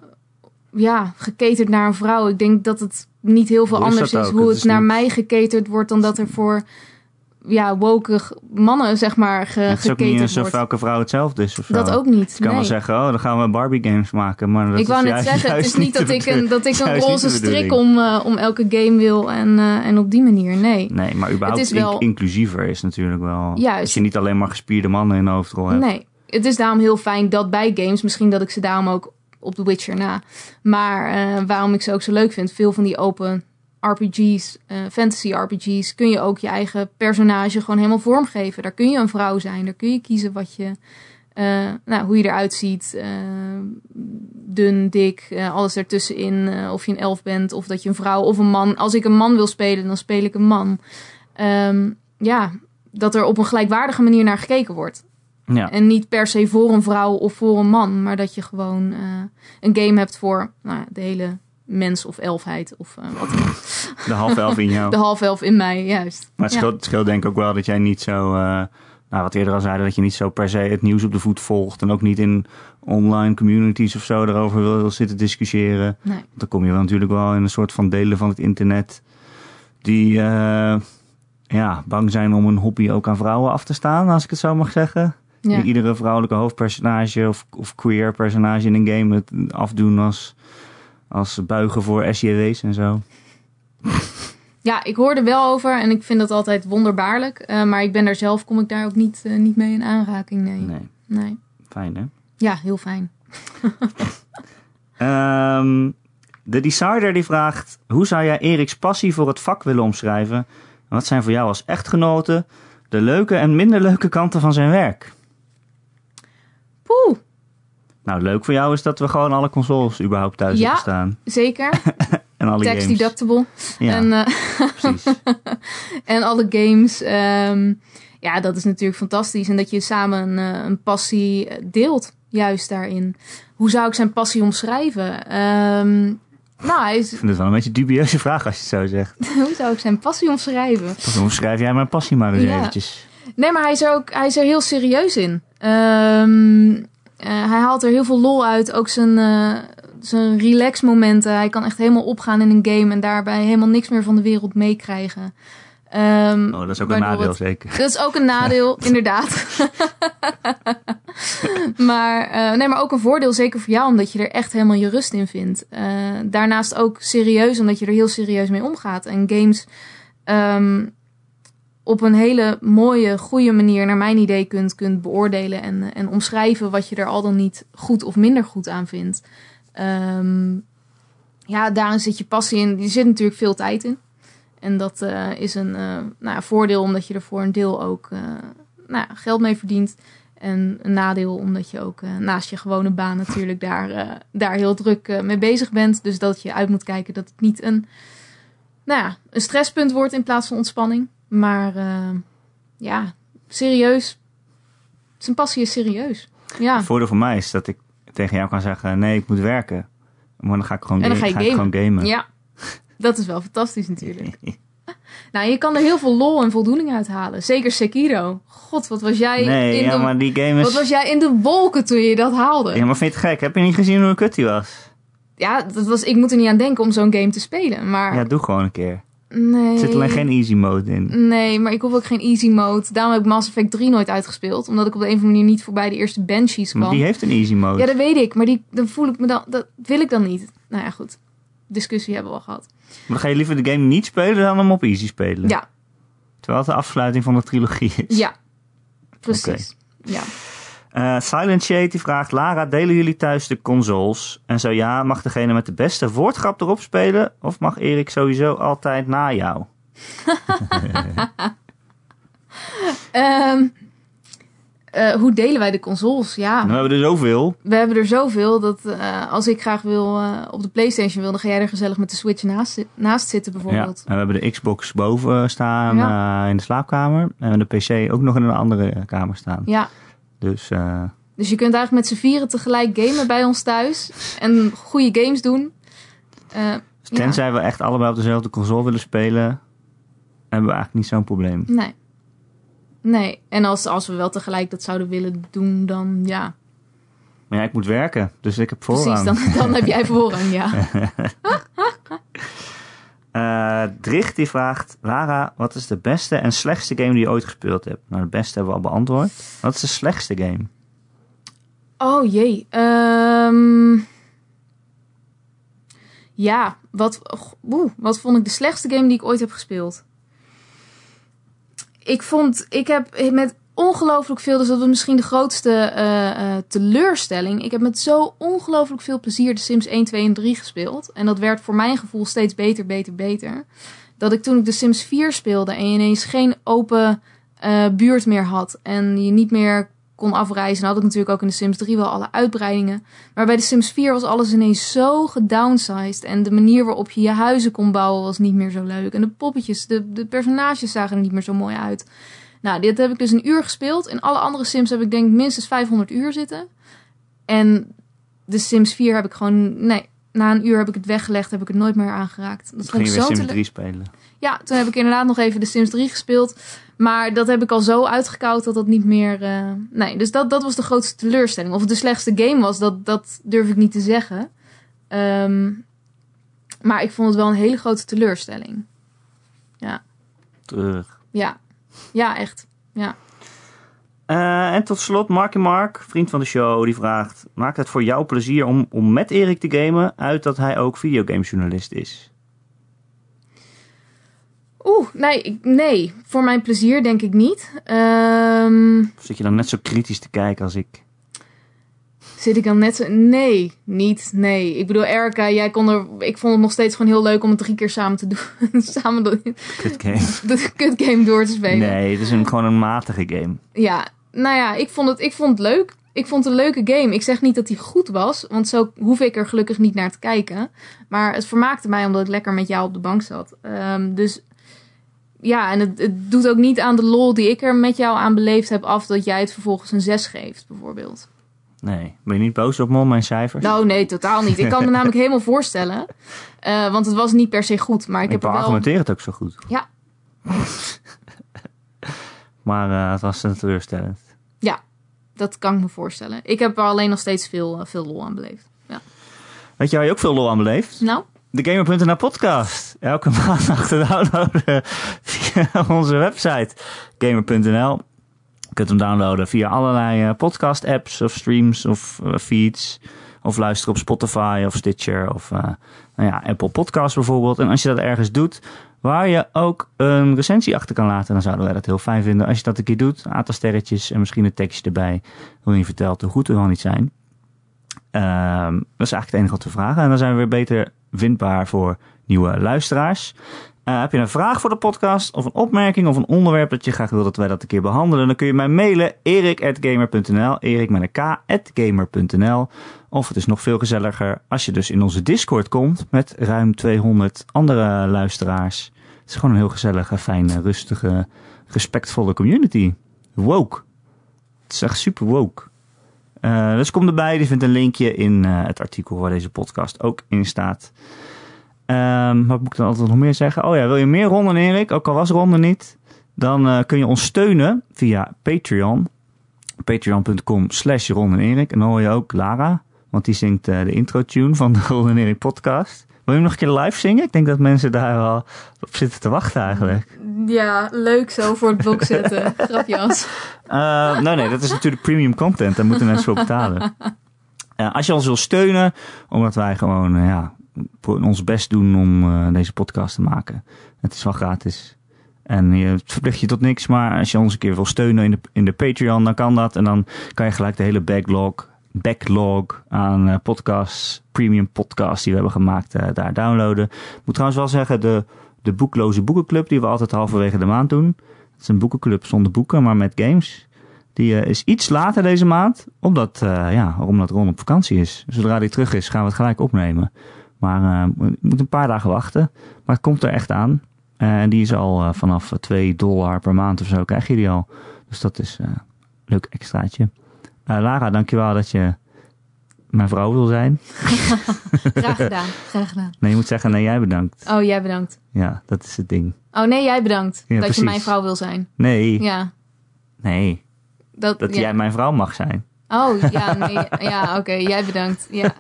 ja, geketerd naar een vrouw. Ik denk dat het niet heel veel is anders is ook? hoe Het het is naar niet- mij geketerd wordt dan dat er voor, ja, woke mannen, zeg maar, ge, het is ook niet geketerd alsof wordt. elke vrouw hetzelfde is of. Dat ook niet. Je kan wel zeggen, oh, dan gaan we Barbie games maken. Maar dat ik wou net zeggen, het is niet dat ik een, dat ik een roze strik om, eh, om elke game wil en, eh, en op die manier. Nee. Nee, maar überhaupt Het is wel- in- inclusiever is natuurlijk wel... Juist. Als je niet alleen maar gespierde mannen in de hoofdrol hebt. Nee. Het is daarom heel fijn dat bij games, misschien dat ik ze daarom ook op The Witcher na. Maar eh, waarom ik ze ook zo leuk vind, veel van die open RPG's, eh, fantasy RPG's, kun je ook je eigen personage gewoon helemaal vormgeven. Daar kun je een vrouw zijn, daar kun je kiezen wat je, eh, nou, hoe je eruit ziet. eh, dun, dik, alles ertussenin. of je een elf bent, of dat je een vrouw of een man. Als ik een man wil spelen, dan speel ik een man. Ehm, ja, dat er op een gelijkwaardige manier naar gekeken wordt. Ja. En niet per se voor een vrouw of voor een man, maar dat je gewoon een game hebt voor nou, de hele mens of elfheid of eh, wat dan. <laughs> De half elf in jou. De half elf in mij, juist. Maar het scheelt, denk ik ook wel dat jij niet zo... eh, nou, wat eerder al zeiden, dat je niet zo per se het nieuws op de voet volgt. En ook niet in online communities of zo erover wil zitten discussiëren. Nee. Want dan kom je wel natuurlijk wel in een soort van delen van het internet die eh, ja, bang zijn om een hobby ook aan vrouwen af te staan, als ik het zo mag zeggen. Ja. Die iedere vrouwelijke hoofdpersonage of, of queer personage in een game het afdoen als, als buigen voor SJW's en zo. ja, ik hoor er wel over en ik vind dat altijd wonderbaarlijk. Eh, maar ik ben daar zelf, kom ik daar ook niet, eh, niet mee in aanraking. Nee. Nee, nee. fijn hè? Ja, heel fijn. <laughs> Ehm, de Decider die vraagt: Hoe zou jij Eriks passie voor het vak willen omschrijven? En wat zijn voor jou als echtgenote de leuke en minder leuke kanten van zijn werk? Poeh, Nou, leuk voor jou is dat we gewoon alle consoles überhaupt thuis Ja. hebben staan. zeker. <laughs> En alle Tax games. deductible. Ja, En, eh, precies. <laughs> en alle games. ehm, ja, dat is natuurlijk fantastisch. En dat je samen een, eh, een passie eh, deelt, juist daarin. Hoe zou ik zijn passie omschrijven? Ehm, nou, hij is, Ik vind het wel een beetje een dubieuze vraag als je het zo zegt. <laughs> hoe zou ik zijn passie omschrijven? Hoe schrijf jij mijn passie maar eens Ja. eventjes. Nee, maar hij is er ook hij is er heel serieus in. Ehm, eh, hij haalt er heel veel lol uit. Ook zijn, eh, zijn relax momenten. Hij kan echt helemaal opgaan in een game en daarbij helemaal niks meer van de wereld meekrijgen. Ehm, Oh, dat is ook een nadeel het- zeker. <laughs> Dat is ook een nadeel, inderdaad. <laughs> maar, eh, nee, maar ook een voordeel, zeker voor jou, omdat je er echt helemaal je rust in vindt. Eh, daarnaast ook serieus, omdat je er heel serieus mee omgaat. En games ehm, op een hele mooie, goede manier, naar mijn idee, kunt, kunt beoordelen en, en omschrijven wat je er al dan niet goed of minder goed aan vindt. Ehm, ja, daarin zit je passie in. Er zit natuurlijk veel tijd in. En dat eh, is een eh, nou, voordeel omdat je er voor een deel ook eh, nou, geld mee verdient. En een nadeel omdat je ook eh, naast je gewone baan natuurlijk daar, eh, daar heel druk eh, mee bezig bent. Dus dat je uit moet kijken dat het niet een, nou ja, een stresspunt wordt in plaats van ontspanning. Maar eh, ja, serieus. Zijn passie is serieus. Ja, Het voordeel voor mij is dat ik tegen jou kan zeggen: nee, ik moet werken. Maar dan ga ik gewoon, En dan ga ga je ik gewoon gamen. ja. <laughs> dat is wel fantastisch natuurlijk. <laughs> Nou, je kan er heel veel lol en voldoening uit halen. Zeker Sekiro. God, wat was jij nee, in ja, de maar die game is. Wat was jij in de wolken toen je dat haalde? Ja, maar vind je het gek? Heb je niet gezien hoe kut die was? Ja, dat was, ik moet er niet aan denken om zo'n game te spelen. Maar Ja, doe gewoon een keer. Nee. Er zit alleen geen easy mode in. Nee, maar ik hoef ook geen easy mode. Daarom heb ik Mass Effect 3 nooit uitgespeeld. Omdat ik op de een of andere manier niet voorbij de eerste Banshees Maar kwam. die heeft een easy mode. Ja, dat weet ik. Maar die, dan voel ik me dan... Dat wil ik dan niet. Nou ja, goed. Discussie hebben we al gehad. Maar dan ga je liever de game niet spelen dan hem op easy spelen. Ja, Terwijl het de afsluiting van de trilogie is. ja. Precies. Ja. Eh, Silent Shade die vraagt: Lara, delen jullie thuis de consoles? En zo ja, mag degene met de beste woordgrap erop spelen? Of mag Erik sowieso altijd na jou? <laughs> Ehm, eh, hoe delen wij de consoles? Ja. Nou, we hebben er zoveel. We hebben er zoveel dat eh, als ik graag wil eh, op de PlayStation wil, dan ga jij er gezellig met de Switch naast, naast zitten Ja. bijvoorbeeld. En we hebben de Xbox boven staan eh, in de slaapkamer. En de PC ook nog in een andere kamer staan. Ja. Dus eh, Dus je kunt eigenlijk met z'n vieren tegelijk gamen bij ons thuis en goede games doen. Eh, tenzij we echt allebei op dezelfde console willen spelen, hebben we eigenlijk niet zo'n probleem. nee. Nee. En als, als we wel tegelijk dat zouden willen doen, dan ja. Maar ja, ik moet werken, dus ik heb voorrang. Precies, dan, dan heb jij voorrang, ja. <laughs> <laughs> Eh, Dricht die vraagt, Lara, wat is de beste en slechtste game die je ooit gespeeld hebt? Nou, de beste hebben we al beantwoord. Wat is de slechtste game? Oh jee. Ehm ja, wat, oeh, wat vond ik de slechtste game die ik ooit heb gespeeld? Ik vond, ik heb met ongelooflijk veel, dus dat was misschien de grootste eh, eh, teleurstelling. Ik heb met zo ongelooflijk veel plezier de Sims 1, 2 en 3 gespeeld. En dat werd voor mijn gevoel steeds beter, beter, beter. Dat ik toen ik de Sims 4 speelde en je ineens geen open eh, buurt meer had. En je niet meer kon afreizen. Dan had ik natuurlijk ook in de Sims 3 wel alle uitbreidingen. Maar bij de Sims 4 was alles ineens zo gedownsized. En de manier waarop je je huizen kon bouwen was niet meer zo leuk. En de poppetjes, de, de personages zagen er niet meer zo mooi uit. Nou, dit heb ik dus een uur gespeeld. In alle andere Sims heb ik denk ik minstens 500 uur zitten. En de Sims 4 heb ik gewoon... Nee, na een uur heb ik het weggelegd. Heb ik het nooit meer aangeraakt. Dat ging je weer Sims tele- 3 spelen? Ja, toen heb ik inderdaad nog even de Sims 3 gespeeld. Maar dat heb ik al zo uitgekoud dat dat niet meer... eh, Nee, dus dat, dat was de grootste teleurstelling. Of het de slechtste game was, dat, dat durf ik niet te zeggen. Ehm, maar ik vond het wel een hele grote teleurstelling. Terug. Ja, ja echt. Ja. Eh, en tot slot, Marky Mark, vriend van de show, die vraagt... Maakt het voor jou plezier om, om met Erik te gamen... uit dat hij ook videogamejournalist is? Oeh, nee, ik- nee. Voor mijn plezier denk ik niet. Of zit je dan net zo kritisch te kijken als ik? Zit ik dan net zo... Nee, niet. Nee. Ik bedoel, Erica, jij kon er... Ik vond het nog steeds gewoon heel leuk om het drie keer samen te doen. <laughs> samen de, Kut game. <laughs> de kut game door te spelen. Nee, het is een, gewoon een matige game. Ja, nou ja, ik vond, het, ik vond het leuk. Ik vond het een leuke game. Ik zeg niet dat hij goed was, want zo hoef ik er gelukkig niet naar te kijken. Maar het vermaakte mij omdat ik lekker met jou op de bank zat. Ehm, dus ja, en het, het doet ook niet aan de lol die ik er met jou aan beleefd heb af dat jij het vervolgens een 6 geeft, bijvoorbeeld. Nee, ben je niet boos op me om mijn cijfers? Nou, nee, totaal niet. Ik kan me <laughs> namelijk helemaal voorstellen. eh, want het was niet per se goed, maar ik, ik heb wel... argumenteer het ook zo goed. Ja. <laughs> maar eh, het was een teleurstellend. Dat kan ik me voorstellen. Ik heb er alleen nog steeds veel, eh, veel lol aan beleefd. Weet je waar je ook veel lol aan beleeft? Nou, De Gamer.nl podcast. Elke <laughs> maandag te downloaden via onze website gamer.nl. Je kunt hem downloaden via allerlei eh, podcast apps of streams of eh, feeds. Of luisteren op Spotify of Stitcher of eh, nou ja, Apple Podcasts bijvoorbeeld. En als je dat ergens doet waar je ook een recensie achter kan laten, dan zouden wij dat heel fijn vinden. Als je dat een keer doet, een aantal sterretjes en misschien een tekstje erbij. Waarin je vertelt hoe goed we wel niet zijn. Ehm, dat is eigenlijk het enige wat we vragen. En dan zijn we weer beter vindbaar voor nieuwe luisteraars. Eh, heb je een vraag voor de podcast of een opmerking of een onderwerp dat je graag wil dat wij dat een keer behandelen? Dan kun je mij mailen erik.gamer.nl, erik met een k.gamer.nl. Of het is nog veel gezelliger als je dus in onze Discord komt met ruim 200 andere luisteraars. Het is gewoon een heel gezellige, fijne, rustige, respectvolle community. Woke. Het is echt super woke. Eh, dus kom erbij, je vindt een linkje in eh, het artikel waar deze podcast ook in staat. Ehm, wat moet ik dan altijd nog meer zeggen? Oh ja, wil je meer Ron en Erik, ook al was Ron er niet, dan eh, kun je ons steunen via Patreon. Patreon.com slash Ron en Erik. En dan hoor je ook Lara, want die zingt eh, de intro tune van de <laughs> Ron en Erik podcast. Wil je hem nog een keer live zingen? Ik denk dat mensen daar wel op zitten te wachten eigenlijk. ja, leuk zo voor het blok zetten. <laughs> Grapjas. Eh, nee, nee, dat is natuurlijk premium content. Daar moeten mensen voor betalen. <laughs> Als je ons wil steunen, omdat wij gewoon eh, ja, ons best doen om eh, deze podcast te maken. Het is wel gratis. En je het verplicht je tot niks, maar als je ons een keer wil steunen in de, in de Patreon, dan kan dat. En dan kan je gelijk de hele backlog, backlog aan eh, podcasts, premium podcasts die we hebben gemaakt, eh, daar downloaden. Ik moet trouwens wel zeggen, de, de boekloze boekenclub die we altijd halverwege de maand doen. Het is een boekenclub zonder boeken, maar met games. Die is iets later deze maand, omdat, ja, omdat Ron op vakantie is. Zodra hij terug is, gaan we het gelijk opnemen. Maar eh, je moet een paar dagen wachten. Maar het komt er echt aan. En die is al eh, vanaf 2 dollar per maand of zo, krijg je die al. Dus dat is eh, een leuk extraatje. Eh, Lara, dankjewel dat je mijn vrouw wil zijn. <laughs> Graag gedaan. <laughs> Graag gedaan. Nee, je moet zeggen, nee, jij bedankt. Oh, jij bedankt. Ja, dat is het ding. Oh nee, jij bedankt. Ja, dat precies. je mijn vrouw wil zijn. Nee, Ja. nee, Dat, dat ja. jij mijn vrouw mag zijn. Oh, ja, nee. Ja, oké. jij bedankt. Ja.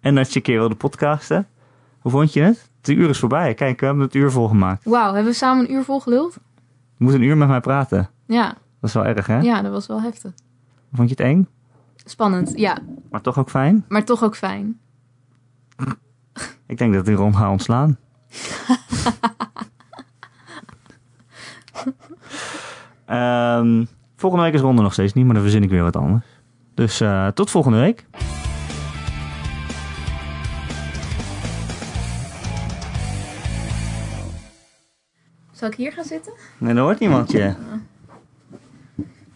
En dat je een keer wilde podcasten. Hoe vond je het? Het uur is voorbij. Kijk, we hebben het uur volgemaakt. Wauw, hebben we samen een uur vol geluld? Je moet een uur met mij praten. Ja. Dat is wel erg, hè? Ja, dat was wel heftig. Vond je het eng? Spannend, ja. Maar toch ook fijn? Maar toch ook fijn. Ik denk dat die Ron gaat ontslaan. <laughs> Ehm, volgende week is Ron er nog steeds niet, maar dan verzin ik weer wat anders. Dus eh, tot volgende week. Zal ik hier gaan zitten? Nee, dan hoort niemand je. <laughs>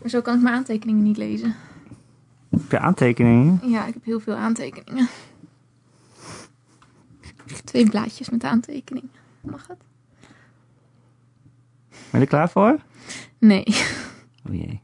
Maar zo kan ik mijn aantekeningen niet lezen. Heb je aantekeningen? Ja, ik heb heel veel aantekeningen. Twee blaadjes met aantekeningen. Mag het? Ben je er klaar voor? Nee. Oh jee.